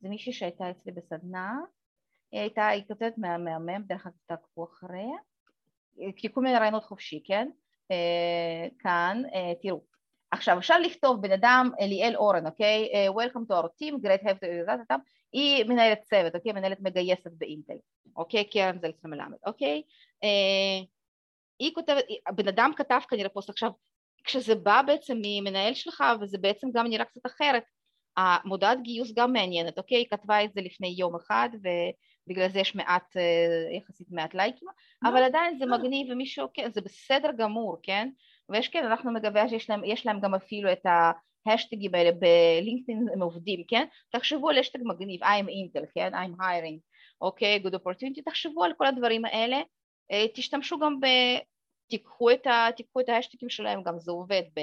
זה מישהי שהייתה אצלי בסדנה, היא הייתה, היא כותבת מהמם, דרך אגב תעקבו אחריה, כל מיני רעיונות חופשי, כן? אה, כאן, אה, תראו, עכשיו אפשר לכתוב בן אדם אליאל אורן, אוקיי? Uh, Welcome to our team, great have to היא מנהלת צוות, אוקיי? מנהלת מגייסת באינטל, אוקיי? קרן זלצר מלמד, אוקיי? Uh, היא כותבת, בן אדם כתב כנראה פוסט עכשיו, כשזה בא בעצם ממנהל שלך וזה בעצם גם נראה קצת אחרת, המודעת גיוס גם מעניינת, אוקיי? היא כתבה את זה לפני יום אחד ובגלל זה יש מעט, uh, יחסית מעט לייקים, אבל עדיין זה מגניב ומישהו, כן, זה בסדר גמור, כן? ויש כן, אנחנו מגבה שיש להם, להם גם אפילו את ההשטגים האלה בלינקדאין הם עובדים, כן? תחשבו על השטג מגניב, I'm Intel, כן? I'm hiring, אוקיי, okay, good opportunity, תחשבו על כל הדברים האלה, אה, תשתמשו גם ב... תיקחו את, ה, תיקחו את ההשטגים שלהם, גם זה עובד ב...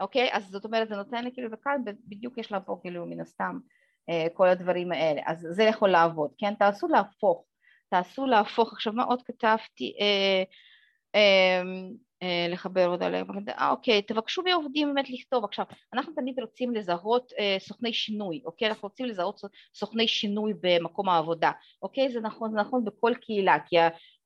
אוקיי? אז זאת אומרת, זה נותן לי כאילו, וכאן בדיוק יש לה פה כאילו מן הסתם אה, כל הדברים האלה, אז זה יכול לעבוד, כן? תעשו להפוך, תעשו להפוך, עכשיו מה עוד כתבתי? אה, אה, לחבר עוד עליהם, אה אוקיי, תבקשו מעובדים באמת לכתוב. עכשיו, אנחנו תמיד רוצים לזהות אה, סוכני שינוי, אוקיי? אנחנו רוצים לזהות סוכני שינוי במקום העבודה, אוקיי? זה נכון, זה נכון בכל קהילה, כי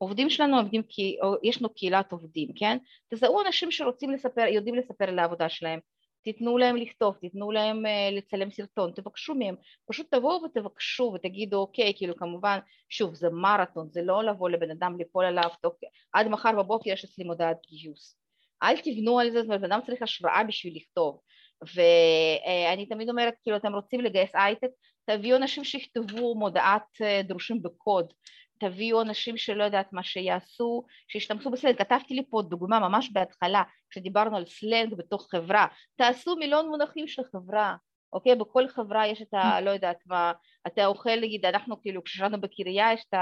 העובדים שלנו עובדים, כי יש לנו קהילת עובדים, כן? תזהו אנשים שרוצים לספר, יודעים לספר על העבודה שלהם, תיתנו להם לכתוב, תיתנו להם uh, לצלם סרטון, תבקשו מהם, פשוט תבואו ותבקשו ותגידו אוקיי, כאילו כמובן, שוב זה מרתון, זה לא לבוא לבן אדם ליפול עליו, תוק, עד מחר בבוקר יש אצלי מודעת גיוס, אל תבנו על זה, זאת אומרת, בן אדם צריך השראה בשביל לכתוב, ואני תמיד אומרת, כאילו אתם רוצים לגייס הייטק, תביאו אנשים שיכתבו מודעת אה, דרושים בקוד, תביאו אנשים שלא יודעת מה שיעשו, שישתמשו בסלנג, כתבתי לי פה דוגמה ממש בהתחלה, כשדיברנו על סלנג בתוך חברה, תעשו מיליון מונחים של חברה, אוקיי? בכל חברה יש את ה... לא יודעת מה, אתה אוכל, נגיד, אנחנו כאילו, כששאלנו בקריה יש את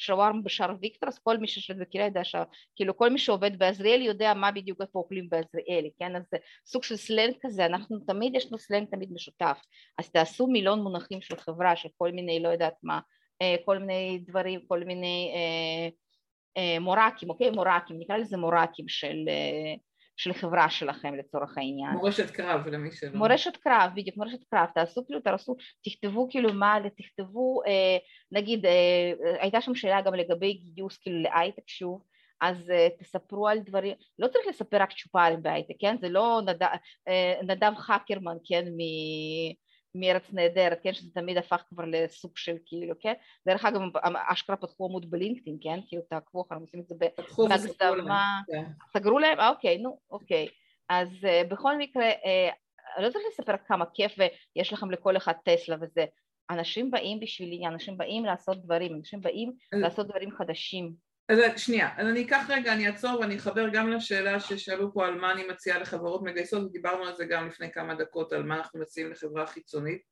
השווארמה בשער ויקטור, אז כל מי שיושב בקריה יודע ש... כאילו, כל מי שעובד בעזריאלי יודע מה בדיוק איפה אוכלים בעזריאלי, כן? אז זה סוג של סלנג כזה, אנחנו תמיד, יש לנו סלנג תמיד משותף, אז תעשו מיליון מונחים של חברה, של כל מיני, לא יודעת מה, כל מיני דברים, כל מיני אה, אה, מורקים, אוקיי? מורקים, נקרא לזה מורקים של, של חברה שלכם לצורך העניין. מורשת קרב למי שלא. מורשת קרב, בדיוק, מורשת קרב, תעשו כאילו, תעשו, תכתבו כאילו מה, תכתבו, נגיד, הייתה שם שאלה גם לגבי גיוס כאילו להייטק שוב, אז uh, תספרו על דברים, לא צריך לספר רק צ'ופרים בהייטק, כן? זה לא נד... נדב חקרמן, כן? מארץ נהדרת, כן, שזה תמיד הפך כבר לסוג של כאילו, כן, דרך אגב אשכרה פתחו עמוד בלינקדאין, כן, כאילו תעקבו אחר, עושים את זה בהקדמה, כן. סגרו להם, אה, אוקיי, נו, אוקיי, אז uh, בכל מקרה, uh, לא צריך לספר כמה כיף ויש לכם לכל אחד טסלה וזה, אנשים באים בשבילי, אנשים באים לעשות דברים, אנשים באים לעשות דברים חדשים. אז שנייה, אז אני אקח רגע, אני אעצור ואני אחבר גם לשאלה ששאלו פה על מה אני מציעה לחברות מגייסות ודיברנו על זה גם לפני כמה דקות על מה אנחנו מציעים לחברה חיצונית.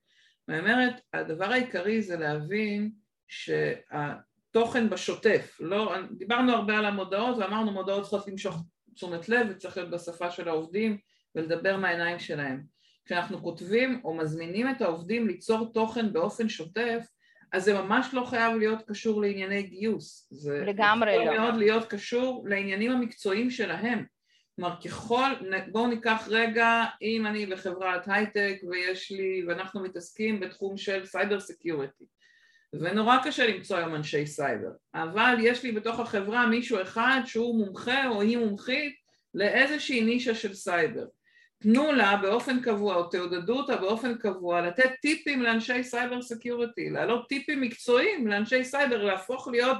ואני אומרת, הדבר העיקרי זה להבין שהתוכן בשוטף, לא, דיברנו הרבה על המודעות ואמרנו מודעות צריכות למשוך תשומת לב וצריך להיות בשפה של העובדים ולדבר מהעיניים שלהם. כשאנחנו כותבים או מזמינים את העובדים ליצור תוכן באופן שוטף אז זה ממש לא חייב להיות קשור לענייני גיוס. זה לגמרי לא. זה יכול מאוד להיות קשור לעניינים המקצועיים שלהם. כלומר, ככל, בואו ניקח רגע, אם אני בחברת הייטק ויש לי, ואנחנו מתעסקים בתחום של cyber security, ונורא קשה למצוא היום אנשי סייבר, אבל יש לי בתוך החברה מישהו אחד שהוא מומחה או היא מומחית לאיזושהי נישה של סייבר. תנו לה באופן קבוע או תעודדו אותה באופן קבוע לתת טיפים לאנשי cyber security, להעלות טיפים מקצועיים לאנשי סייבר, להפוך להיות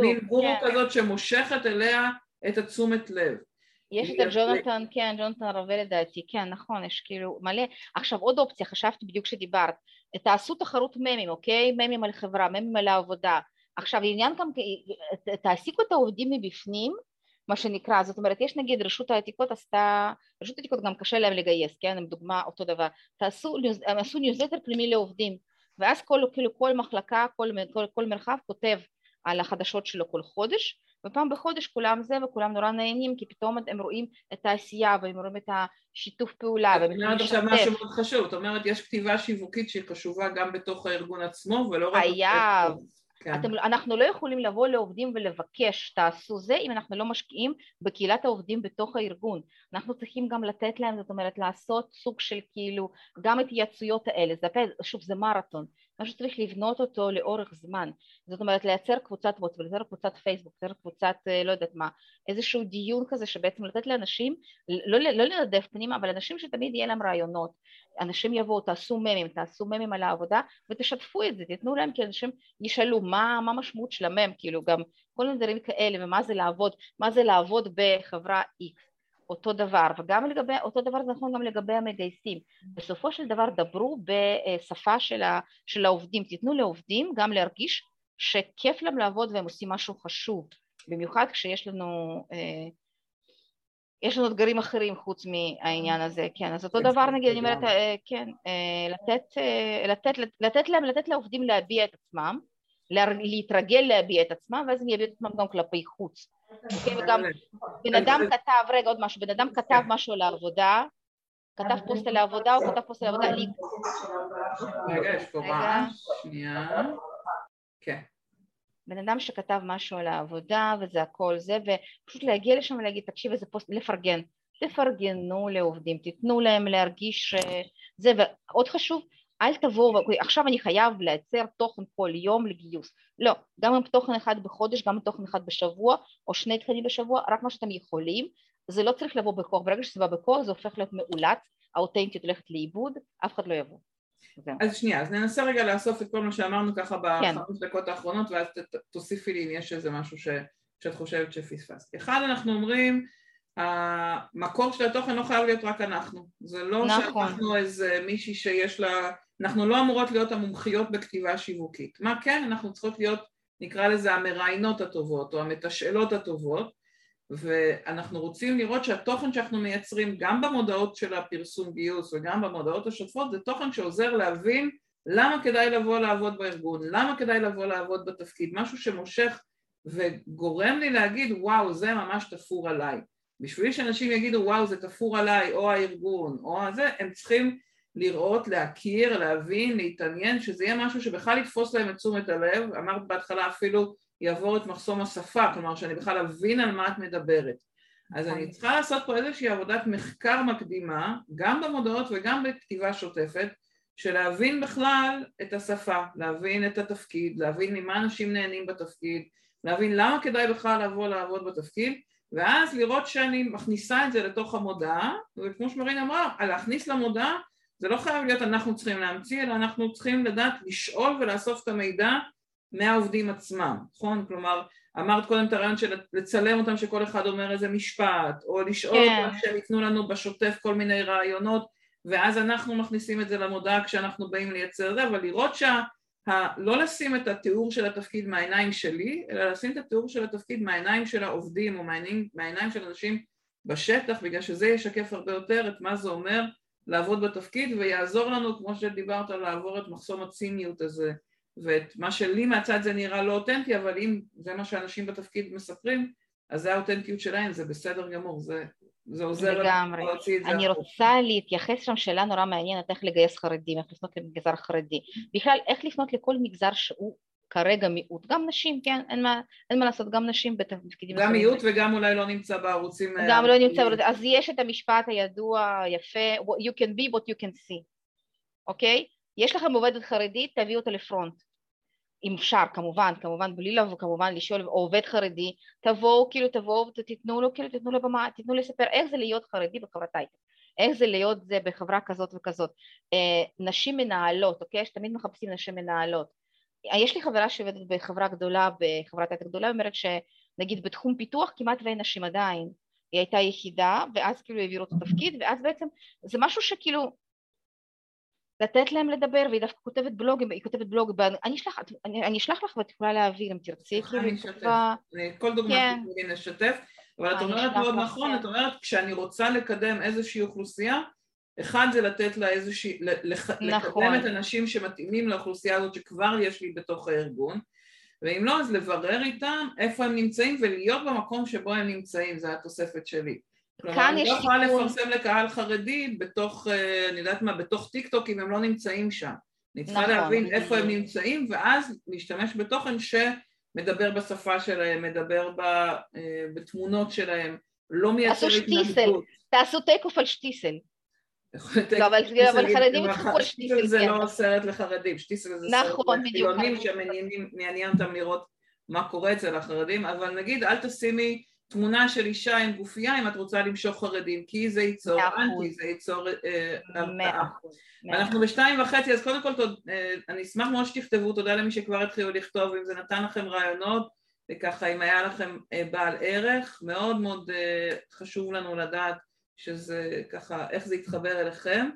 מין גורו כן. כזאת שמושכת אליה את התשומת לב. יש את הג'ונתן, כן, ג'ונתן רווה לדעתי, כן, נכון, יש כאילו מלא. עכשיו עוד אופציה, חשבתי בדיוק שדיברת, תעשו תחרות ממים, אוקיי? ממים על חברה, ממים על העבודה. עכשיו עניין גם, תעסיקו את העובדים מבפנים, מה שנקרא, זאת אומרת יש נגיד רשות העתיקות עשתה, רשות העתיקות גם קשה להם לגייס, כן, הם דוגמה אותו דבר, תעשו, הם עשו ניוזלטר פנימי לעובדים, ואז כל, כאילו כל מחלקה, כל, כל, כל מרחב כותב על החדשות שלו כל חודש, ופעם בחודש כולם זה וכולם נורא נהנים כי פתאום הם רואים את העשייה והם רואים את השיתוף פעולה. את אומרת עכשיו משהו מאוד חשוב, את אומרת יש כתיבה שיווקית שהיא חשובה גם בתוך הארגון עצמו ולא רק... חייב, כן. אתם, אנחנו לא יכולים לבוא לעובדים ולבקש תעשו זה אם אנחנו לא משקיעים בקהילת העובדים בתוך הארגון. אנחנו צריכים גם לתת להם זאת אומרת לעשות סוג של כאילו גם התייעצויות האלה. זה, שוב זה מרתון משהו שצריך לבנות אותו לאורך זמן. זאת אומרת לייצר קבוצת וואטסאפ, לייצר קבוצת פייסבוק, לייצר קבוצת אה, לא יודעת מה איזשהו דיון כזה שבעצם לתת לאנשים לא, לא לנדף פנימה אבל אנשים שתמיד יהיה להם רעיונות. אנשים יבואו תעשו ממים, תעשו ממים על העבודה ותשתפו את זה, תיתנו להם כי אנשים ישאלו מה המשמעות של המם, כאילו גם כל מיני דברים כאלה ומה זה לעבוד, מה זה לעבוד בחברה X אותו דבר, וגם לגבי, אותו דבר זה נכון גם לגבי המגייסים. בסופו של דבר דברו בשפה של, ה, של העובדים, תיתנו לעובדים גם להרגיש שכיף להם לעבוד והם עושים משהו חשוב, במיוחד כשיש לנו, אה, יש לנו אתגרים אחרים חוץ מהעניין הזה, כן, אז אותו כן, דבר נגיד, אני אומרת, אה, כן, אה, לתת, אה, לתת, לתת להם, לתת לעובדים להביע את עצמם, להתרגל להביע את עצמם, ואז הם יביעו את עצמם גם כלפי חוץ. אוקיי, וגם בן אדם כתב, רגע עוד משהו, בן אדם כתב משהו על העבודה, כתב פוסט על העבודה או כתב פוסט על העבודה, לי... רגע, יש פה רעש, שנייה. כן. בן אדם שכתב משהו על העבודה וזה הכל זה, ופשוט להגיע לשם ולהגיד, תקשיב איזה פוסט, לפרגן. תפרגנו לעובדים, תיתנו להם להרגיש זה, ועוד חשוב, אל תבואו, עכשיו אני חייב לייצר תוכן כל יום לגיוס. לא, גם עם תוכן אחד בחודש, גם עם תוכן אחד בשבוע, או שני תכנים בשבוע, רק מה שאתם יכולים. זה לא צריך לבוא בכוח, ברגע שזה בא בכוח זה הופך להיות מאולץ, האותנטיות הולכת לאיבוד, אף אחד לא יבוא. אז שנייה, אז ננסה רגע לאסוף את כל מה שאמרנו ככה כן. בחמש כן. דקות האחרונות ואז תוסיפי לי אם יש איזה משהו ש, שאת חושבת שפספסת. אחד, אנחנו אומרים המקור של התוכן לא חייב להיות רק אנחנו, זה לא נכון. שאנחנו איזה מישהי שיש לה, אנחנו לא אמורות להיות המומחיות בכתיבה שיווקית, מה כן, אנחנו צריכות להיות נקרא לזה המראיינות הטובות או המתשאלות הטובות ואנחנו רוצים לראות שהתוכן שאנחנו מייצרים גם במודעות של הפרסום גיוס וגם במודעות השוטפות זה תוכן שעוזר להבין למה כדאי לבוא לעבוד בארגון, למה כדאי לבוא לעבוד בתפקיד, משהו שמושך וגורם לי להגיד וואו זה ממש תפור עליי. בשביל שאנשים יגידו וואו זה תפור עליי או הארגון או הזה, הם צריכים לראות, להכיר, להבין, להתעניין, שזה יהיה משהו שבכלל יתפוס להם את תשומת הלב, אמרת בהתחלה אפילו יעבור את מחסום השפה, כלומר שאני בכלל אבין על מה את מדברת. אז אני נכון. צריכה לעשות פה איזושהי עבודת מחקר מקדימה, גם במודעות וגם בכתיבה שוטפת, של להבין בכלל את השפה, להבין את התפקיד, להבין ממה אנשים נהנים בתפקיד, להבין למה כדאי בכלל לבוא לעבוד בתפקיד, ואז לראות שאני מכניסה את זה לתוך המודעה, וכמו שמרין אמרה, להכניס למודעה זה לא חייב להיות אנחנו צריכים להמציא, אלא אנחנו צריכים לדעת לשאול ולאסוף את המידע מהעובדים עצמם, נכון? כלומר, אמרת קודם את הרעיון של לצלם אותם שכל אחד אומר איזה משפט, או לשאול כן. אותם שהם ייתנו לנו בשוטף כל מיני רעיונות, ואז אנחנו מכניסים את זה למודעה כשאנחנו באים לייצר זה, אבל לראות שה... ה... לא לשים את התיאור של התפקיד מהעיניים שלי, אלא לשים את התיאור של התפקיד מהעיניים של העובדים, או מהעיניים, מהעיניים של אנשים בשטח, בגלל שזה ישקף הרבה יותר את מה זה אומר לעבוד בתפקיד, ויעזור לנו, כמו שדיברת, לעבור את מחסום הציניות הזה. ואת מה שלי מהצד זה נראה לא אותנטי, אבל אם זה מה שאנשים בתפקיד מספרים, אז זה האותנטיות שלהם, זה בסדר גמור, זה, זה עוזר לגמרי. אני רוצה להתייחס שם שאלה נורא מעניינת, איך לגייס חרדים, איך לפנות למגזר חרדי. בכלל, איך לפנות לכל מגזר שהוא כרגע מיעוט, גם נשים, כן, אין מה, אין מה לעשות, גם נשים בתפקידים גם מיעוט וגם אולי לא נמצא בערוצים... גם לא נמצא בערוצים, אז יש את המשפט הידוע, יפה, you can be what you can see, אוקיי? יש לכם עובדת חרדית, תביאו אותה לפרונט. אם אפשר, כמובן, כמובן בלי לבוא, כמובן לשאול, או עובד חרדי, תבואו, כאילו תבואו ותיתנו לו, כאילו תיתנו לו במה, תיתנו לספר איך זה להיות חרדי בחברת הייטק, איך זה להיות זה בחברה כזאת וכזאת. אה, נשים מנהלות, אוקיי? שתמיד מחפשים נשים מנהלות. יש לי חברה שעובדת בחברה גדולה, בחברת הייטק גדולה, אומרת שנגיד בתחום פיתוח כמעט ואין נשים עדיין. היא הייתה יחידה, ואז כאילו העבירו את התפקיד, ואז בעצם זה משהו שכאילו לתת להם לדבר, והיא דווקא כותבת בלוג, היא כותבת בלוג, אני אשלח, אני, אני אשלח לך ואת יכולה להעביר אם תרצי, כאילו היא כתבה... כל דוגמא כן. שתגידי נשתף, אבל את אומרת מאוד נכון, את אומרת כשאני רוצה לקדם איזושהי אוכלוסייה, אחד זה לתת לה איזושהי, לח, נכון. לקדם את האנשים שמתאימים לאוכלוסייה הזאת שכבר יש לי בתוך הארגון, ואם לא אז לברר איתם איפה הם נמצאים ולהיות במקום שבו הם נמצאים, זו התוספת שלי. כלומר, אני לא יכולה לפרסם לקהל חרדי בתוך, אה, אני יודעת מה, בתוך טיק טוק אם הם לא נמצאים שם. אני צריכה נכון, להבין נכון. איפה הם נמצאים ואז להשתמש בתוכן שמדבר בשפה שלהם, מדבר ב, אה, בתמונות שלהם, לא מייצר התנגדות. תעשו תיקו על שטיסל. לא, אבל חרדים יצחקו על שטיסל. זה. לא סרט לחרדים, שטיסל זה סרט נכון, לחילונים שמעניין אותם לראות מה קורה אצל החרדים, אבל נגיד אל תשימי תמונה של אישה עם גופייה אם את רוצה למשוך חרדים, כי זה ייצור אנטי, זה ייצור אה, הרתעה. אנחנו בשתיים וחצי, אז קודם כל אה, אני אשמח מאוד שתכתבו, תודה למי שכבר התחילו לכתוב, אם זה נתן לכם רעיונות, וככה אם היה לכם אה, בעל ערך, מאוד מאוד חשוב לנו לדעת שזה ככה, איך זה יתחבר אליכם.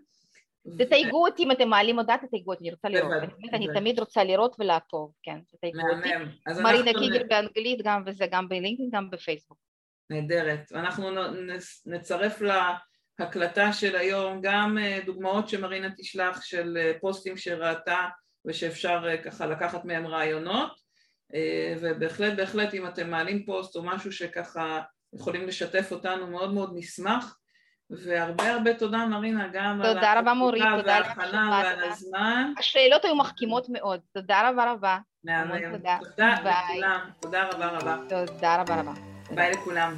תתייגו אותי אם אתם מעלים הודעה, תתייגו אותי, אני רוצה לראות. אני תמיד רוצה לראות ולעקוב, כן, תתייגו אותי. מרינה קיגר באנגלית, גם וזה, גם בלינקדאין, גם בפייסבוק. נהדרת. אנחנו נצרף להקלטה של היום גם אה, דוגמאות שמרינה תשלח של אה, פוסטים שראתה ושאפשר אה, ככה לקחת מהם רעיונות ובהחלט בהחלט אם אתם מעלים פוסט או משהו שככה יכולים לשתף אותנו מאוד מאוד נשמח והרבה הרבה תודה מרינה גם תודה על רבה מורית, תודה וההכנה ועל הזמן. השאלות היו מחכימות מאוד, תודה רבה רבה. מהמם. תודה לכולם, תודה רבה רבה. תודה רבה רבה. ביי לכולם.